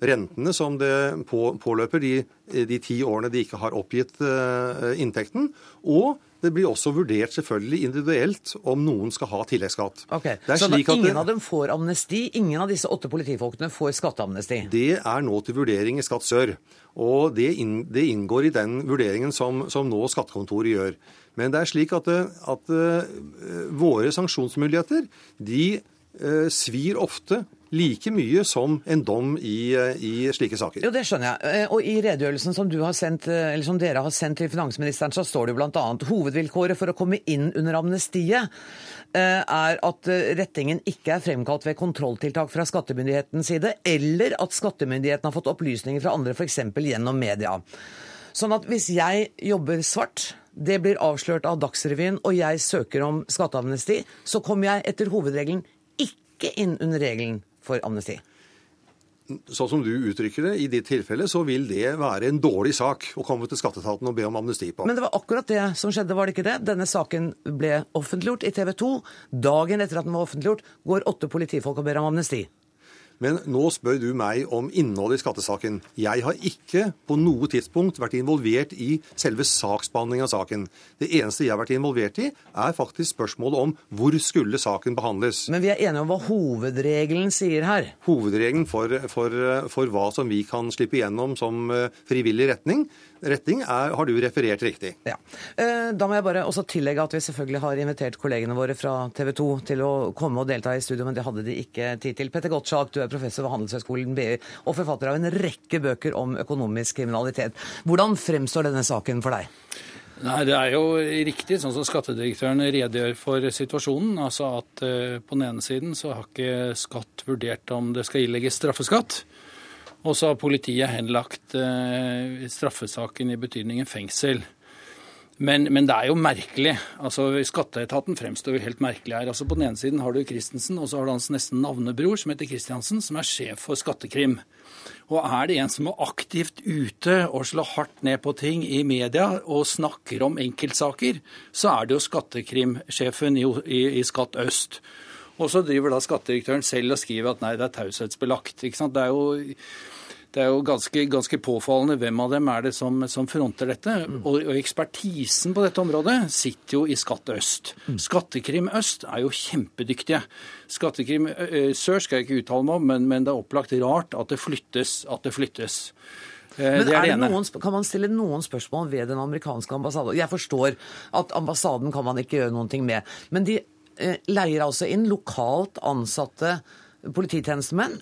Rentene som det påløper de, de ti årene de ikke har oppgitt uh, inntekten. Og det blir også vurdert selvfølgelig individuelt om noen skal ha tilleggsskatt. Okay. Så ingen det, av dem får amnesti? Ingen av disse åtte politifolkene får skatteamnesti? Det er nå til vurdering i Skatt sør. Og det, inn, det inngår i den vurderingen som, som nå skattekontoret gjør. Men det er slik at, at uh, våre sanksjonsmuligheter de uh, svir ofte like mye som en dom i, eh, i, slike saker. Jo, Det skjønner jeg. Og I redegjørelsen som, sendt, som, dere har sendt til finansministeren, så står det jo bl.a. hovedvilkåret for å komme inn under amnestiet er at rettingen ikke er fremkalt ved kontrolltiltak fra skattemyndighetens side, eller at skattemyndigheten har fått opplysninger fra andre, f.eks. gjennom media. Sånn at hvis jeg jobber svart det blir avslørt av Dagsrevyen, og jeg søker om skatteamnesti, så kommer jeg etter hovedregelen ikke inn under regelen for amnesti. Sånn som du uttrykker det, i ditt tilfelle så vil det være en dårlig sak å komme til skatteetaten og be om amnesti på. Men det var akkurat det som skjedde, var det ikke det? Denne saken ble offentliggjort i TV 2. Dagen etter at den var offentliggjort, går åtte politifolk og ber om amnesti. Men nå spør du meg om innholdet i skattesaken. Jeg har ikke på noe tidspunkt vært involvert i selve saksbehandlingen av saken. Det eneste jeg har vært involvert i, er faktisk spørsmålet om hvor skulle saken behandles. Men vi er enige om hva hovedregelen sier her? Hovedregelen for, for, for hva som vi kan slippe igjennom som eh, frivillig retning, retning er, har du referert riktig. Ja. Eh, da må jeg bare også tillegge at vi selvfølgelig har invitert kollegene våre fra TV 2 til å komme og delta i studio, men det hadde de ikke tid til. Petter Gottschalk, du er professor ved Handelshøyskolen BI og forfatter av en rekke bøker om økonomisk kriminalitet. Hvordan fremstår denne saken for deg? Nei, Det er jo riktig, sånn som skattedirektøren redegjør for situasjonen. altså at uh, På den ene siden så har ikke skatt vurdert om det skal ilegges straffeskatt. Og så har politiet henlagt eh, straffesaken i betydningen fengsel. Men, men, det er jo merkelig. altså Skatteetaten fremstår jo helt merkelig her. altså På den ene siden har du Christensen, og så har du hans nesten navnebror, som heter Kristiansen, som er sjef for Skattekrim. Og er det en som er aktivt ute og slår hardt ned på ting i media og snakker om enkeltsaker, så er det jo skattekrimsjefen i, i, i Skatt øst. Og så driver da skattedirektøren selv og skriver at nei, det er taushetsbelagt. ikke sant? Det er jo det er jo ganske, ganske, påfallende hvem av dem er det som, som fronter dette. Mm. Og, og, ekspertisen på dette området sitter jo i Skatt øst. Mm. Skattekrim øst er jo kjempedyktige. Skattekrim sør skal jeg ikke uttale meg om, men, men, det er opplagt rart at det flyttes. At det flyttes. Men det det noen, Kan man stille noen spørsmål ved den amerikanske ambassaden? Jeg forstår at ambassaden kan man ikke gjøre noen ting med. Men de eh, leier altså inn lokalt ansatte polititjenestemenn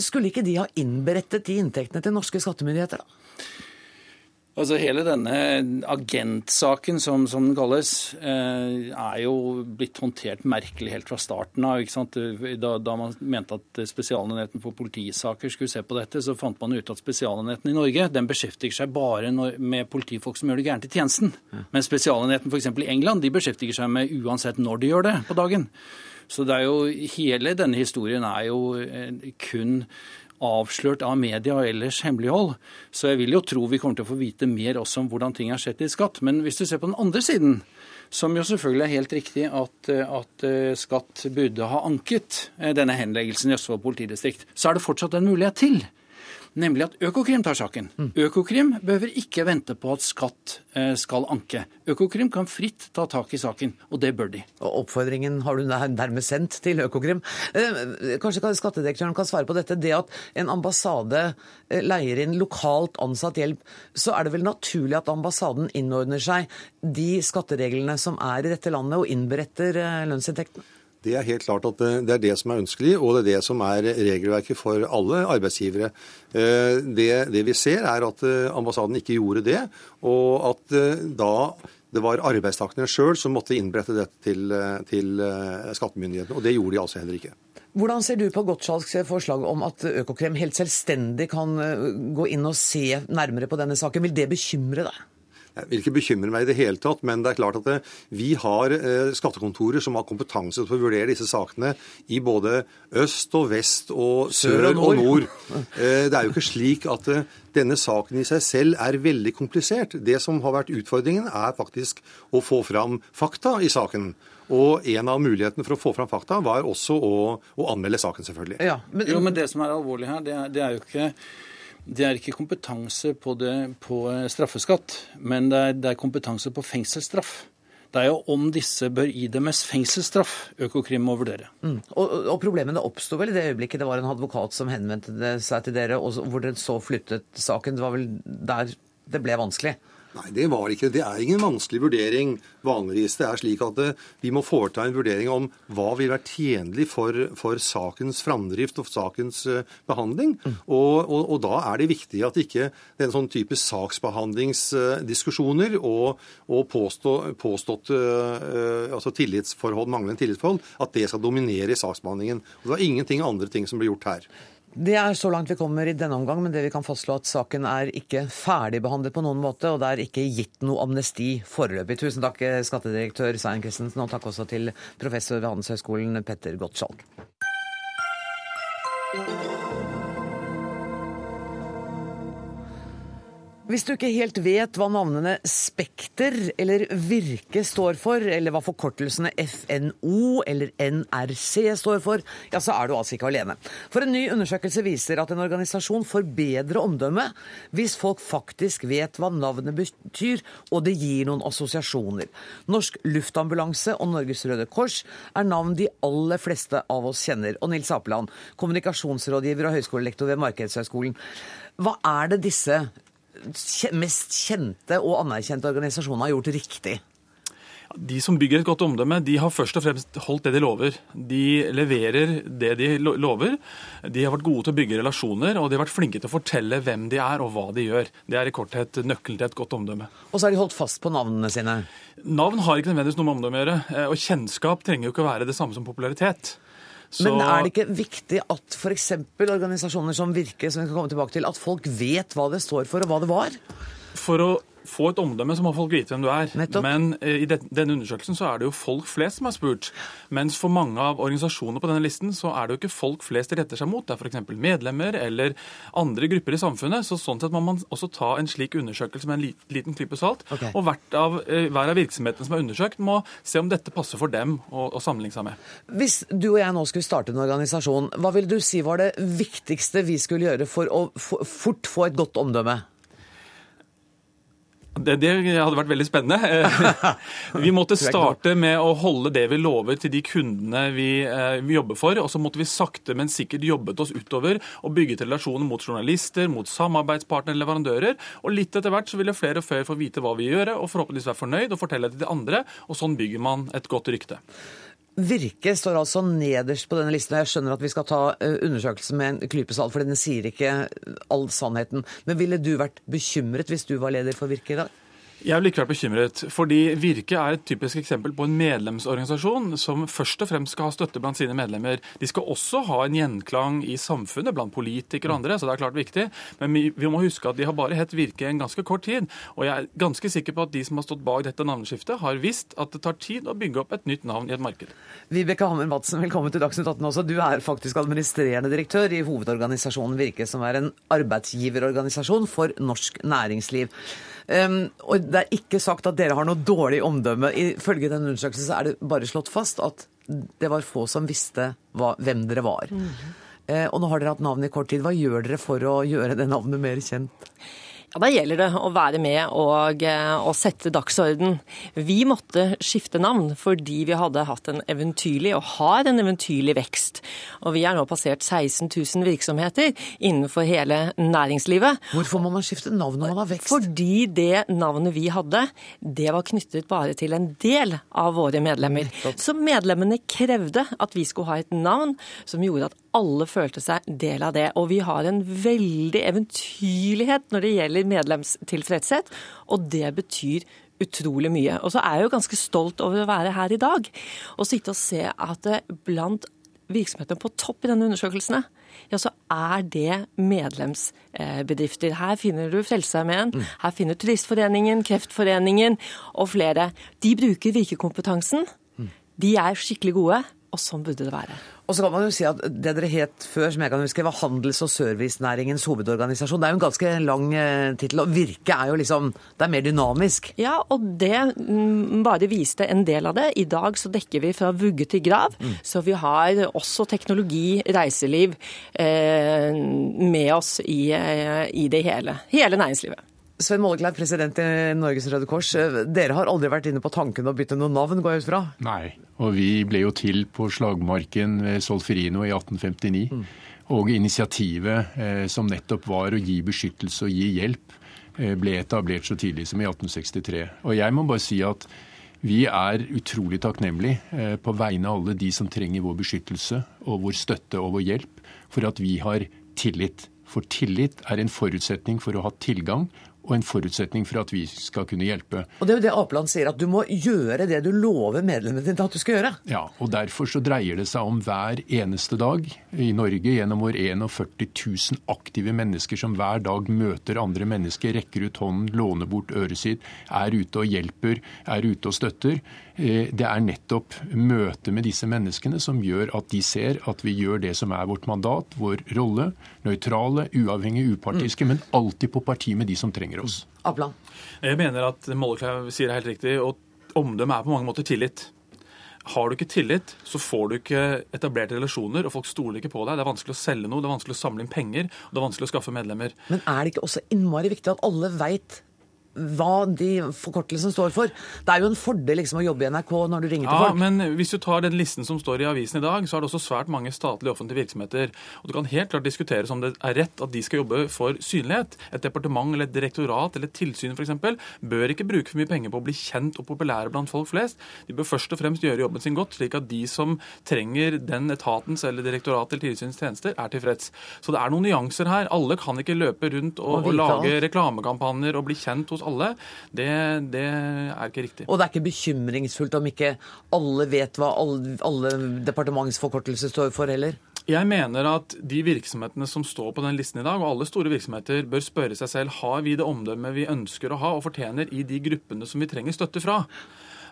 skulle ikke de ha innberettet de inntektene til norske skattemyndigheter? da? Altså Hele denne agentsaken, som, som den kalles, eh, er jo blitt håndtert merkelig helt fra starten av. Da, da, man mente at Spesialenheten for politisaker skulle se på dette, så fant man ut at Spesialenheten i Norge den beskjeftiger seg bare med politifolk som gjør det gærent i tjenesten. Men Spesialenheten f.eks. i England de beskjeftiger seg med uansett når de gjør det på dagen. Så det er jo, hele denne historien er jo eh, kun avslørt av media og ellers hemmelighold. Så jeg vil jo tro vi kommer til å få vite mer også om hvordan ting er sett i skatt. Men hvis du ser på den andre siden, som jo selvfølgelig er helt riktig at, at eh, Skatt burde ha anket eh, denne henleggelsen i Østfold politidistrikt, så er det fortsatt en mulighet til nemlig at Økokrim tar saken. Mm. Økokrim behøver ikke vente på at skatt eh, skal anke. Økokrim kan fritt ta tak i saken, og det bør de. Og Oppfordringen har du nærmest sendt til Økokrim. Eh, kanskje skattedirektøren kan svare på dette. Det at en ambassade eh, leier inn lokalt ansatt hjelp, så er det vel naturlig at ambassaden innordner seg de skattereglene som er i dette landet, og innberetter lønnsinntektene? Det er helt klart at det er det som er ønskelig, og det er det som er regelverket for alle arbeidsgivere. Eh, det, det vi ser, er at eh, ambassaden ikke gjorde det, og at eh, da det var arbeidstakerne sjøl som måtte innberette dette til, til skattemyndighetene. Og det gjorde de altså heller ikke. Hvordan ser du på Gottschalks forslag om at Økokrem helt selvstendig kan gå inn og se nærmere på denne saken? Vil det bekymre deg? Jeg vil ikke bekymre meg i det hele tatt, men det er klart at det, vi har eh, skattekontorer som har kompetanse til å vurdere disse sakene i både øst og vest og sør, og nord. Og nord. Eh, det er jo ikke slik at eh, denne saken i seg selv er veldig komplisert. Det som har vært utfordringen, er faktisk å få fram fakta i saken. Og en av mulighetene for å få fram fakta var også å, å anmelde saken, selvfølgelig. Ja, men, jo, men det som er alvorlig her, det er, det er jo ikke det er ikke kompetanse på, det, på straffeskatt, men det er, det er, kompetanse på fengselsstraff. Det er jo om disse bør idømmes fengselsstraff Økokrim må vurdere. Mm. Og, og, Problemene oppsto vel i det øyeblikket det var en advokat som henvendte seg til dere, og hvor dere så flyttet saken. Det var vel der det ble vanskelig? Nei, det var ikke det. er ingen vanskelig vurdering. Vanligvis det er slik at det, eh, vi må foreta en vurdering om hva vil være tjenlig for, for sakens framdrift og sakens uh, behandling. Mm. Og, og, og, da er det viktig at ikke den sånn type saksbehandlingsdiskusjoner uh, og, og påstå, påstått uh, altså tillitsforhold, manglende tillitsforhold, at det skal dominere i saksbehandlingen. Og det var ingenting andre ting som ble gjort her. Det er så langt vi kommer i denne omgang, men det vi kan fastslå at saken er ikke ferdigbehandlet på noen måte, og det er ikke gitt noe amnesti foreløpig. Tusen takk, skattedirektør Svein Christensen, og takk også til professor ved Handelshøyskolen Petter Gottschalk. Hvis du ikke helt vet hva navnene Spekter eller Virke står for, eller hva forkortelsene FNO eller NRC står for, ja, så er du altså ikke alene. For en ny undersøkelse viser at en organisasjon får bedre omdømme hvis folk faktisk vet hva navnet betyr, og det gir noen assosiasjoner. Norsk Luftambulanse og Norges Røde Kors er navn de aller fleste av oss kjenner. Og Nils Apeland, kommunikasjonsrådgiver og høyskolelektor ved Markedshøgskolen. Hva er det disse mest kjente og anerkjente organisasjonene har gjort riktig? De som bygger et godt omdømme, de har først og fremst holdt det de lover. De leverer det de lover. De har vært gode til å bygge relasjoner, og de har vært flinke til å fortelle hvem de er og hva de gjør. Det er i korthet nøkkelen til et godt omdømme. Og så har de holdt fast på navnene sine? Navn har ikke nødvendigvis noe med omdømme å gjøre. Eh, og kjennskap trenger jo ikke å være det samme som popularitet. Så... Men er det ikke viktig at f.eks. organisasjoner som Virke, som vi skal komme tilbake til, at folk vet hva det står for og hva det var? For å få et omdømme, så må folk vite hvem du er. Nettopp. Men eh, i denne undersøkelsen så er det jo folk flest som er spurt. Mens for mange av organisasjonene på denne listen så er det jo ikke folk flest de retter seg mot. Det er f.eks. medlemmer eller andre grupper i samfunnet. Så sånn sett må man også ta en slik undersøkelse med en liten klype salt. Okay. Og av, eh, hver av virksomhetene som er undersøkt, må se om dette passer for dem å, å sammenligne seg med. Hvis du og jeg nå skulle starte en organisasjon, hva vil du si var det viktigste vi skulle gjøre for å fort få et godt omdømme? Det, det, hadde vært veldig spennende. Vi måtte starte med å holde det vi lover til de kundene vi, eh, vi, jobber for. Og så måtte vi sakte, men sikkert jobbet oss utover og bygget relasjoner mot journalister, mot samarbeidspartnere, leverandører. Og litt etter hvert så ville flere og flere få vite hva vi gjør, og forhåpentligvis være fornøyd og fortelle det til de andre. Og sånn bygger man et godt rykte. Virke står altså nederst på denne listen. og Jeg skjønner at vi skal ta eh, undersøkelsen med en klype salt, for den sier ikke all sannheten. Men ville du vært bekymret hvis du var leder for Virke i dag? Jeg ikke vært bekymret, fordi Virke er et typisk eksempel på en medlemsorganisasjon som først og fremst skal ha støtte blant sine medlemmer. De skal også ha en gjenklang i samfunnet blant politikere og andre, så det er klart viktig. Men vi må huske at de har bare hett Virke en ganske kort tid. Og jeg er ganske sikker på at de som har stått bak dette navneskiftet, har visst at det tar tid å bygge opp et nytt navn i et marked. Vibeke Hammer Madsen, velkommen til Dagsnytt 18 også. Du er faktisk administrerende direktør i hovedorganisasjonen Virke, som er en arbeidsgiverorganisasjon for norsk næringsliv. Um, og det er ikke sagt at dere har noe dårlig omdømme. Ifølge den undersøkelsen så er det bare slått fast at det var få som visste hva, hvem dere var. Mm. Eh, og nå har dere hatt navnet i kort tid. Hva gjør dere for å gjøre det navnet mer kjent? Ja, Da gjelder det å være med og, eh, og, sette dagsorden. Vi måtte skifte navn fordi vi hadde hatt en eventyrlig, og har en eventyrlig vekst. Og vi har nå passert 16 000 virksomheter innenfor hele næringslivet. Hvorfor må man skifte navn når man har vekst? Fordi det navnet vi hadde, det var knyttet bare til en del av våre medlemmer. Så medlemmene krevde at vi skulle ha et navn som gjorde at alle følte seg del av det. Og vi har en veldig eventyrlighet når det gjelder medlemstilfredshet, og det betyr utrolig mye. Og så er jeg jo ganske stolt over å være her i dag og sitte og se at blant virksomhetene på topp i denne undersøkelsene, ja, så er det medlemsbedrifter. Her finner du Frelsesarmeen, mm. her finner du Turistforeningen, Kreftforeningen og flere. De bruker virkekompetansen. Mm. De er skikkelig gode. Og sånn burde det være. Og så kan man jo si at Det dere het før, som jeg kan huske, var Handels- og servicenæringens hovedorganisasjon. Det er jo en ganske lang eh, tittel. Og Virke er jo liksom Det er mer dynamisk. Ja, og det mm, bare viste en del av det. I dag så dekker vi fra vugge til grav. Mm. Så vi har også teknologi, reiseliv, eh, med oss i, eh, i det hele. Hele næringslivet. Svein Mollekleiv, president i Norges Røde Kors. Dere har aldri vært inne på tanken å bytte noe navn, går jeg ut fra? Nei, og vi ble jo til på slagmarken ved Solferino i 1859. Mm. Og initiativet eh, som nettopp var å gi beskyttelse og gi hjelp, eh, ble etablert så tidlig som i 1863. Og jeg må bare si at vi er utrolig takknemlige eh, på vegne av alle de som trenger vår beskyttelse og vår støtte og vår hjelp, for at vi har tillit. For tillit er en forutsetning for å ha tilgang og en forutsetning for at vi skal kunne hjelpe. Og Det er jo det Apeland sier, at du må gjøre det du lover medlemmene dine at du skal gjøre. Ja, og Derfor så dreier det seg om hver eneste dag i Norge, gjennom vår 41 000 aktive mennesker som hver dag møter andre mennesker, rekker ut hånden, låner bort øret sitt, er ute og hjelper, er ute og støtter. Eh, det er nettopp møtet med disse menneskene som gjør at de ser at vi gjør det som er vårt mandat, vår rolle. Nøytrale, uavhengige, upartiske, mm. men alltid på parti med de som trenger trenger oss. Abland. Jeg mener at Mollekleiv sier det helt riktig. og Omdømme er på mange måter tillit. Har du ikke tillit, så får du ikke etablerte relasjoner, og folk stoler ikke på deg. Det er vanskelig å selge noe, det er vanskelig å samle inn penger, og det er vanskelig å skaffe medlemmer. Men er det ikke også innmari viktig at alle veit hva de forkortelsene står for. Det er jo en fordel liksom å jobbe i NRK når du ringer ja, til folk. Men hvis du tar den listen som står i avisen i dag, så er det også svært mange statlige offentlige virksomheter. Og det kan helt klart diskuteres om det er rett at de skal jobbe for synlighet. Et departement eller et direktorat eller et tilsyn f.eks. bør ikke bruke for mye penger på å bli kjent og populære blant folk flest. De bør først og fremst gjøre jobben sin godt, slik at de som trenger den etatens eller direktorat eller tilsynets tjenester, er tilfreds. Så det er noen nyanser her. Alle kan ikke løpe rundt og, og, og lage reklamekampanjer og bli kjent hos hos alle, det, det er ikke riktig. Og det er ikke bekymringsfullt om ikke alle vet hva alle, alle departementsforkortelser står for heller? Jeg mener at de virksomhetene som står på den listen i dag, og alle store virksomheter, bør spørre seg selv har vi det omdømmet vi ønsker å ha og fortjener i de gruppene som vi trenger støtte fra.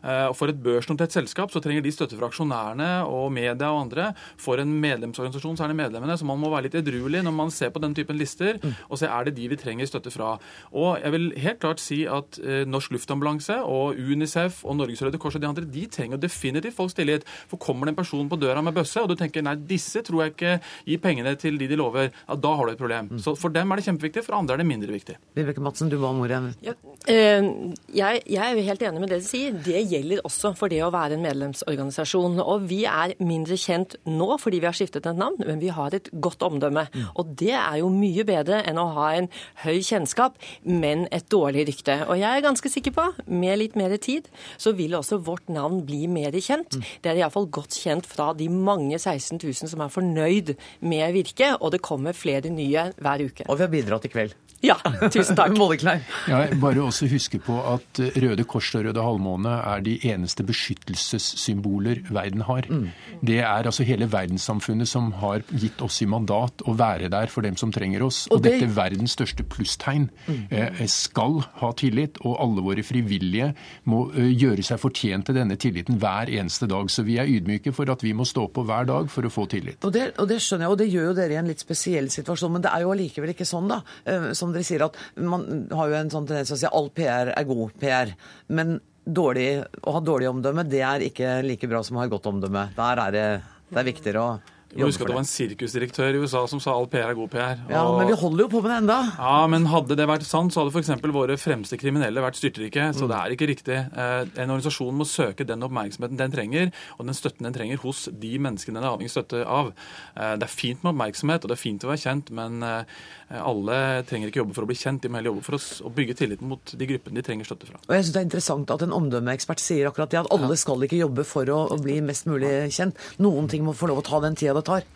Eh, og For et børsnotert selskap så trenger de støtte fra aksjonærene og media og andre. For en medlemsorganisasjon så er det medlemmene, så man må være litt edruelig når man ser på den typen lister mm. og se er det de vi trenger støtte fra. Og jeg vil helt klart si at eh, Norsk Luftambulanse og Unicef og Norges Røde Kors og de andre de trenger definitivt folks tillit. For kommer det en person på døra med bøsse, og du tenker nei, disse tror jeg ikke gir pengene til de de lover, ja, da har du et problem. Mm. Så For dem er det kjempeviktig, for andre er det mindre viktig. Vibeke Madsen, du ba om ordet. Ja, øh, jeg, jeg, er jo helt enig med det du sier. Det gjelder også for det å være en medlemsorganisasjon. Og vi er mindre kjent nå fordi vi har skiftet et navn, men vi har et godt omdømme. Og det er jo mye bedre enn å ha en høy kjennskap, men et dårlig rykte. Og jeg er ganske sikker på, med litt mer tid, så vil også vårt navn bli mer kjent. Det er iallfall godt kjent fra de mange 16 000 som er fornøyd med Virke, og det kommer flere nye hver uke. Og vi har bidratt i kveld. Ja, tusen takk. ja, bare også huske på at Røde Kors og Røde Halvmåne er de eneste beskyttelsessymboler verden har. Mm. Det er altså hele verdenssamfunnet som har gitt oss i mandat å være der for dem som trenger oss. Og, og det... dette verdens største plusstegn mm. eh, skal ha tillit, og alle våre frivillige må gjøre seg fortjent til denne tilliten hver eneste dag. Så vi er ydmyke for at vi må stå på hver dag for å få tillit. Og det, og det skjønner jeg, og det gjør jo dere i en litt spesiell situasjon, men det er jo allikevel ikke sånn, da. Uh, som dere sier, at man har jo en sånn tendens til å si at all PR er god PR. Men dårlig, å ha dårlig omdømme, det er ikke like bra som å ha godt omdømme. Der er det, det er viktigere å husker at det var en sirkusdirektør i USA som sa all PR er god PR. Ja, og... Men vi holder jo på med det enda. Ja, men hadde det vært sant, så hadde f.eks. våre fremste kriminelle vært styrtrike. Så mm. det er ikke riktig. Eh, en organisasjon må søke den oppmerksomheten den trenger, og den støtten den trenger hos de menneskene den er avhengig støtte av. Eh, det er fint med oppmerksomhet, og det er fint å være kjent, men eh, alle trenger ikke jobbe for å bli kjent, de må heller jobbe for å bygge tilliten mot de gruppene de trenger støtte fra. Og jeg synes Det er interessant at en omdømmeekspert sier akkurat det, at alle skal ikke jobbe for å bli mest mulig kjent. Noen ting må få lov å ta den tida det tar.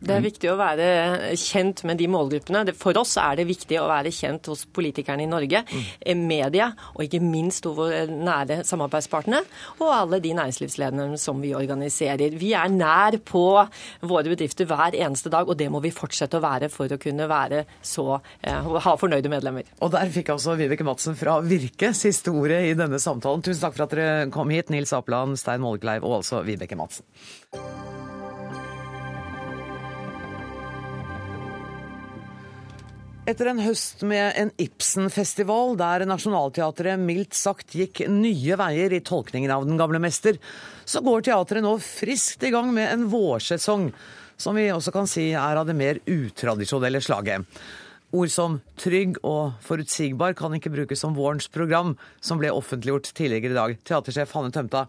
Det er viktig å være kjent med de målgruppene. For oss er det viktig å være kjent hos politikerne i Norge, media og ikke minst våre nære samarbeidspartnere og alle de næringslivslederne som vi organiserer. Vi er nær på våre bedrifter hver eneste dag, og det må vi fortsette å være for å kunne være så, eh, ha fornøyde medlemmer. Og der fikk altså Vibeke Madsen fra Virke siste ordet i denne samtalen. Tusen takk for at dere kom hit, Nils Apland, Stein Molgleiv og altså Vibeke Madsen. Etter en høst med en Ibsen-festival der Nationaltheatret mildt sagt gikk nye veier i tolkningen av Den gamle mester, så går teatret nå friskt i gang med en vårsesong, som vi også kan si er av det mer utradisjonelle slaget. Ord som trygg og forutsigbar kan ikke brukes som vårens program, som ble offentliggjort tidligere i dag. Teatersjef Hanne Tømta.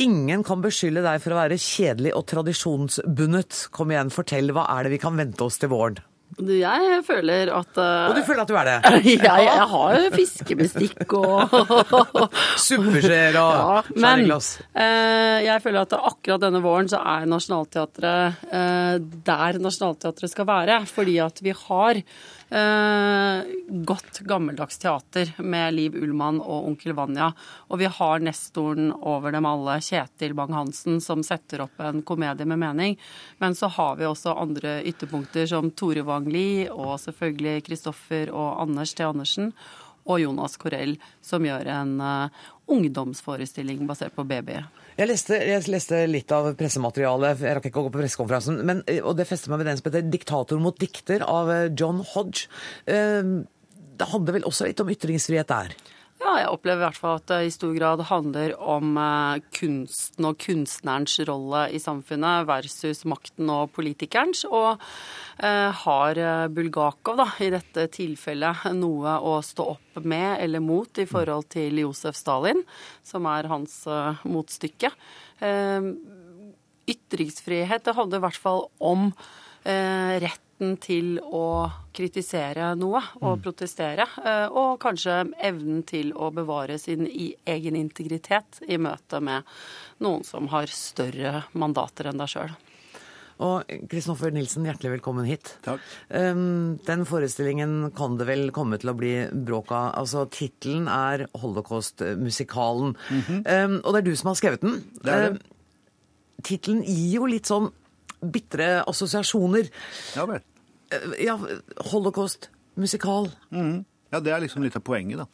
Ingen kan beskylde deg for å være kjedelig og tradisjonsbundet. Kom igjen, fortell, hva er det vi kan vente oss til våren? Jeg føler at uh, Og du føler at du er det? jeg, jeg har fiskebestikk og Suppeskjeer og ja, skjæreglass. Uh, jeg føler at akkurat denne våren så er Nationaltheatret uh, der Nationaltheatret skal være. Fordi at vi har Eh, godt gammeldags teater med Liv Ullmann og Onkel Vanja. Og vi har nestoren over dem alle, Kjetil Bang-Hansen, som setter opp en komedie med mening. Men så har vi også andre ytterpunkter som Tore Wang-Lie og selvfølgelig Kristoffer og Anders T. Andersen. Og Jonas Korell, som gjør en uh, ungdomsforestilling basert på BB. Jeg leste, jeg leste, litt av pressematerialet, jeg rakk ikke å gå på pressekonferansen, men, eh, og det fester meg ved den som heter 'Diktator mot dikter' av eh, John Hodge. Eh, det handler vel også litt om ytringsfrihet der? Ja, jeg opplever i hvert fall at det i stor grad handler om kunsten og kunstnerens rolle i samfunnet versus makten og politikerens. Og Eh, har eh, Bulgakov da, i dette tilfellet noe å stå opp med eller mot i forhold til Josef Stalin, som er hans eh, motstykke. Ytringsfrihet det handler i hvert fall om retten til å kritisere noe og mm. protestere. Og kanskje evnen til å bevare sin egen integritet i møte med noen som har større mandater enn deg sjøl. Og Kristoffer Nilsen, hjertelig velkommen hit. Takk. Um, den forestillingen kan det vel komme til å bli bråk av. Altså, Tittelen er Holocaust-musikalen. Mm -hmm. um, og det er du som har skrevet den. Det. Um, Tittelen gir jo litt sånn bitre assosiasjoner. Ja vel. Uh, ja, Holocaust, musikal. Mm. Ja, det er liksom litt av poenget, da.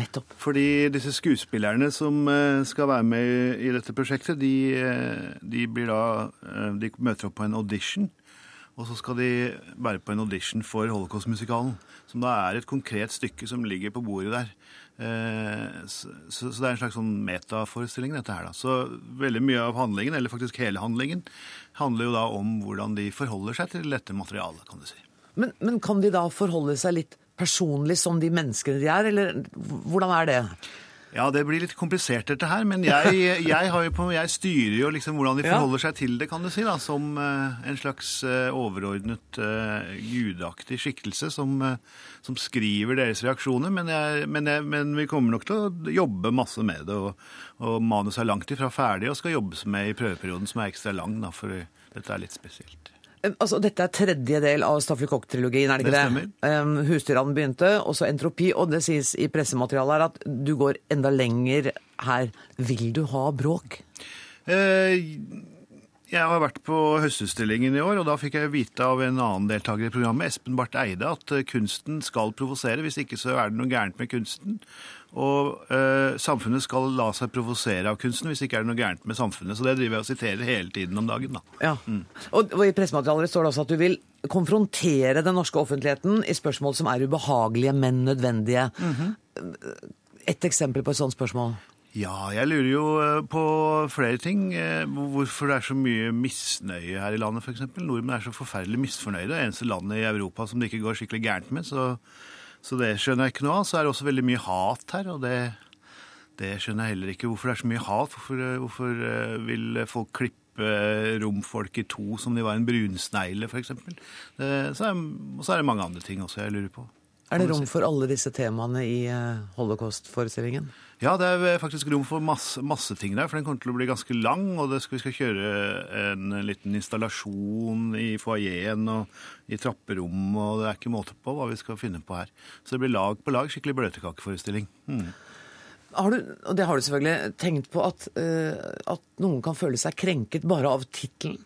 Nettopp. Fordi disse skuespillerne som eh, skal være med i dette prosjektet, de, eh, de, da, eh, de møter opp på en audition. Og så skal de være på en audition for Holocaust-musikalen. Som da er et konkret stykke som ligger på bordet der. Så, så det er en slags sånn metaforestilling, dette her. da. Så veldig mye av handlingen, eller faktisk hele handlingen, handler jo da om hvordan de forholder seg til dette materialet, kan du si. Men, men kan de da forholde seg litt personlig som de menneskene de er, eller hvordan er det? Ja, det blir litt komplisert dette her, men jeg, jeg, på, jeg styrer jo liksom hvordan de forholder seg til det, kan du si, da, som uh, en slags uh, overordnet uh, gudaktig skikkelse som, som, skriver deres reaksjoner. Men, jeg, men, men, vi kommer nok til å jobbe masse med det, og, og manus er langt ifra ferdig og skal jobbes med i prøveperioden, som er ekstra lang, da, for dette er litt spesielt. Altså, dette er tredje del av Staffelkokk-trilogien, er det ikke det? det? Um, Husdyrene begynte, og så entropi. Og det sies i pressematerialet her at du går enda lenger her. Vil du ha bråk? Eh, jeg har vært på Høstutstillingen i år, og da fikk jeg vite av en annen deltaker i programmet, Espen Barth Eide, at kunsten skal provosere. Hvis ikke så er det noe gærent med kunsten. Og eh, samfunnet skal la seg provosere av kunsten, hvis ikke er det noe gærent med samfunnet. Så det driver jeg og siterer hele tiden om dagen. da. Ja. Mm. Og, og, I pressematerialet står det også at du vil konfrontere den norske offentligheten i spørsmål som er ubehagelige, men nødvendige. Mm -hmm. Et eksempel på et sånt spørsmål? Ja, jeg lurer jo eh, på flere ting. Eh, hvorfor det er så mye misnøye her i landet, f.eks. Nordmenn er så forferdelig misfornøyde. Det eneste landet i Europa som det ikke går skikkelig gærent med. så så det skjønner jeg ikke noe av. Så er det også veldig mye hat her, og det, det skjønner jeg heller ikke. Hvorfor det er så mye hat? Hvorfor, hvorfor eh, vil folk klippe romfolk i to som de var en brunsnegle, f.eks.? Og så er det mange andre ting også jeg lurer på. Er det rom for alle disse temaene i eh, holocaust-forestillingen? Ja, det er faktisk rom for masse, masse, ting der, for den kommer til å bli ganske lang. Og skal, vi skal kjøre en liten installasjon i foajeen og i trapperommet, og det er ikke måte på hva vi skal finne på her. Så det blir lag på lag, skikkelig bløtkakeforestilling. Mm. Har du, og det har du selvfølgelig tenkt på, at, at noen kan føle seg krenket bare av tittelen?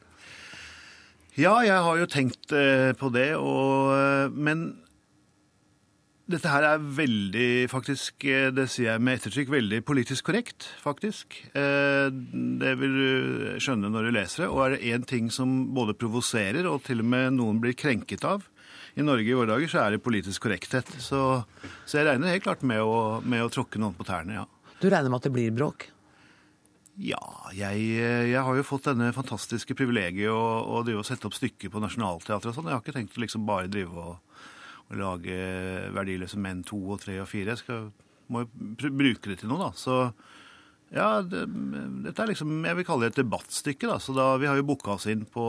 Ja, jeg har jo tenkt på det, og, men dette her er veldig, faktisk, eh, det sier jeg med ettertrykk, veldig politisk korrekt, faktisk. Eh, det vil du skjønne når du leser det. Og er det én ting som både provoserer og til og med noen blir krenket av i Norge i våre dager, så er det politisk korrekthet. Så, så jeg regner helt klart med å, med å tråkke noen på tærne, ja. Du regner med at det blir bråk? Ja, jeg, jeg, har jo fått denne fantastiske privilegiet å, å sette opp stykker på Nationaltheatret og sånn. Jeg har ikke tenkt å liksom bare drive og å lage verdiløse menn to og tre og fire. Jeg skal, må jo bruke det til noe, da. Så ja, det, dette er liksom Jeg vil kalle det et debattstykke. da, så da, Vi har jo booka oss inn på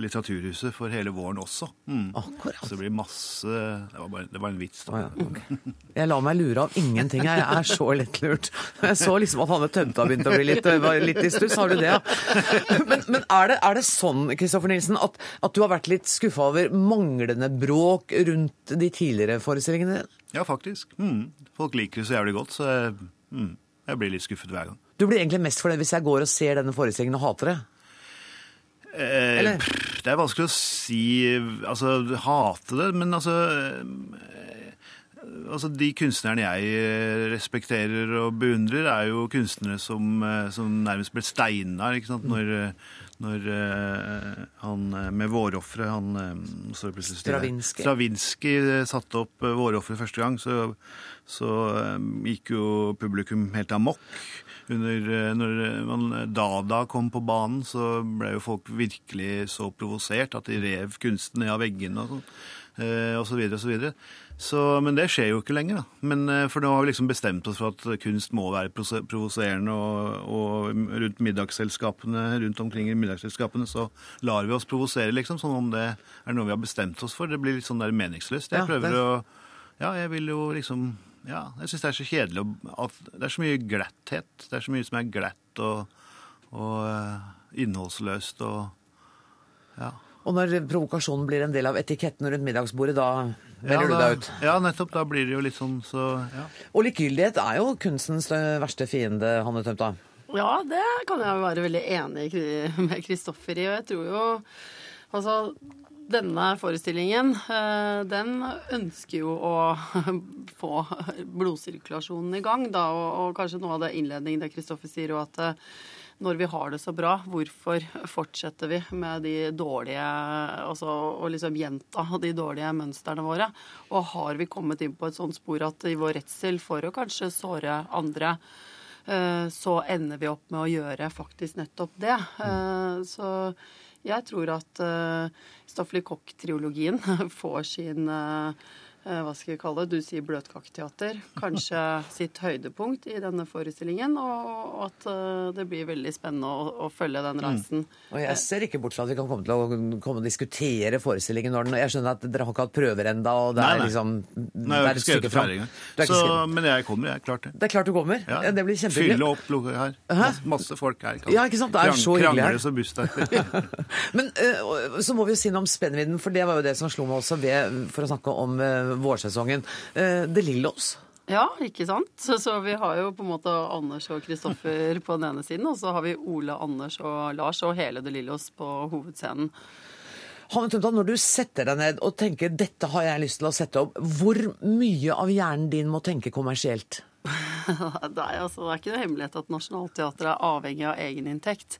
Litteraturhuset for hele våren også. Mm. Akkurat. Så det blir masse Det var, bare, det var en vits. da. Ah, ja. okay. Jeg lar meg lure av ingenting. Jeg er så lettlurt. Jeg så liksom at Hanne Tømta begynte å bli litt, litt i stuss. Har du det, ja? Men, men er, det, er, det, sånn Kristoffer Nilsen, at, at, du har vært litt skuffa over manglende bråk rundt de tidligere forestillingene? Ja, faktisk. Mm. Folk liker det så jævlig godt, så jeg, mm. jeg blir litt skuffet hver gang. Du blir egentlig mest fornøyd hvis jeg går og ser denne forestillingen og hater det? Eh, det er vanskelig å si Altså, hate det, men altså eh, Altså, De kunstnerne jeg eh, respekterer og beundrer, er jo kunstnere som, eh, som nærmest ble steina ikke sant? når, når uh, han med våroffere, han uh, Stravinskij. Stravinskij satte opp våroffere første gang, så, så gikk jo publikum helt amok. Under, eh, når man, Dada kom på banen, så ble jo folk virkelig så provosert at de rev kunsten ned av veggene og sånn. Eh, og så videre og så. Så, men det skjer jo ikke lenger, da. Men, eh, for nå har vi liksom bestemt oss for at kunst må være provoserende, og, og, rundt middagsselskapene, rundt omkring i middagsselskapene så lar vi oss provosere, liksom. Som om det er noe vi har bestemt oss for. Det blir litt sånn der meningsløst. Jeg prøver å Ja, jeg vil jo liksom ja, jeg syns det er så kjedelig at Det er så mye glatthet. Det er så mye som er glatt og, og uh, innholdsløst og Ja. Og når provokasjonen blir en del av etiketten rundt middagsbordet, da melder ja, du deg ut? Ja, nettopp. Da blir det jo litt sånn, så ja. Og likegyldighet er jo kunstens verste fiende, Hanne Tømta. Ja, det kan jeg være veldig enig med Kristoffer i. Og jeg tror jo Altså, denne forestillingen, eh, den ønsker jo å få blodsirkulasjonen i gang, da. Og, og kanskje noe av det innledningen det Kristoffer sier, og at eh, når vi har det så bra, hvorfor fortsetter vi med de dårlige Altså å liksom gjenta de dårlige mønstrene våre? Og har vi kommet inn på et sånt spor at i vår redsel for å kanskje såre andre, eh, så ender vi opp med å gjøre faktisk nettopp det. Eh, så jeg tror at Staffeli Koch-triologien får sin Eh, hva skal vi kalle det, du sier bløtkaketeater, kanskje sitt høydepunkt i denne forestillingen. Og at eh, det blir veldig spennende å, å følge den mm. reisen. Mm. Og Jeg ser ikke bort fra at vi kan komme til å komme og diskutere forestillingen når den Jeg skjønner at dere har ikke hatt prøver ennå, og det nei, nei. er liksom Nei, jeg har ikke skrevet ferdig engang. Men jeg kommer, jeg. er Klart det. Det er klart du kommer? Ja. Det blir kjempehyggelig. Fylle opp lukket her. Hæ? Masse folk her. Ja, ikke sant? Det er så hyggelig her. Krangler som buss der. Men så må vi jo si noe om spennvidden, for det var jo det som slo meg også ved, for å snakke om vårsesongen. De det Lillos. Ja, ikke sant. Så, så, vi har jo på en måte Anders og Kristoffer på den ene siden, og så har vi Ole, Anders og Lars og hele De Lillos på hovedscenen. Hanne Tømtan, når du setter deg ned og tenker 'dette har jeg lyst til å sette opp', hvor mye av hjernen din må tenke kommersielt? det, er, altså, det er ikke noe hemmelighet at Nationaltheatret er avhengig av egeninntekt.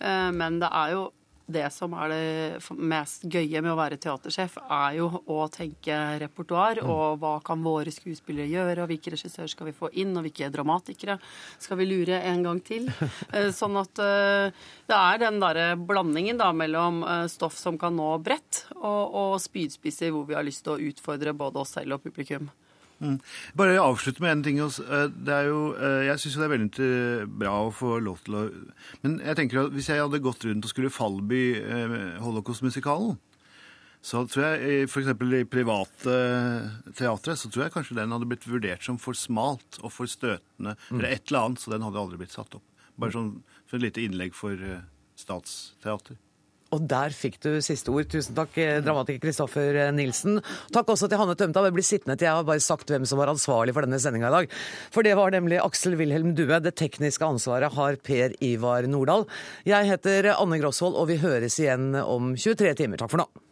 Eh, men det er jo det som er det mest gøye med å være teatersjef, er jo å tenke repertoar. Mm. Og hva kan våre skuespillere gjøre, og hvilke regissører skal vi få inn, og hvilke dramatikere skal vi lure en gang til. Eh, sånn at eh, det er den derre blandingen da mellom eh, stoff som kan nå bredt, og, og spydspisser hvor vi har lyst til å utfordre både oss selv og publikum. Mm. Bare avslutte med en ting. Eh, det er jo, eh, jeg syns det er veldig bra å få lov til å Men jeg tenker at hvis jeg hadde gått rundt og skulle fallby eh, Holocaust-musikalen, så tror jeg f.eks. i private teatre så tror jeg kanskje den hadde blitt vurdert som for smalt og for støtende mm. eller et eller annet, så den hadde aldri blitt satt opp. Bare sånn for et lite innlegg for statsteater. Og der fikk du siste ord. Tusen takk, eh, dramatiker Kristoffer eh, Nilsen. Takk også til Hanne Tømta. Jeg blir sittende til jeg har bare sagt hvem som var ansvarlig for denne sendinga i dag. For det var nemlig Aksel Wilhelm Due. Det tekniske ansvaret har Per Ivar Nordahl. Jeg heter Anne Grosvold, og vi høres igjen om 23 timer. Takk for nå.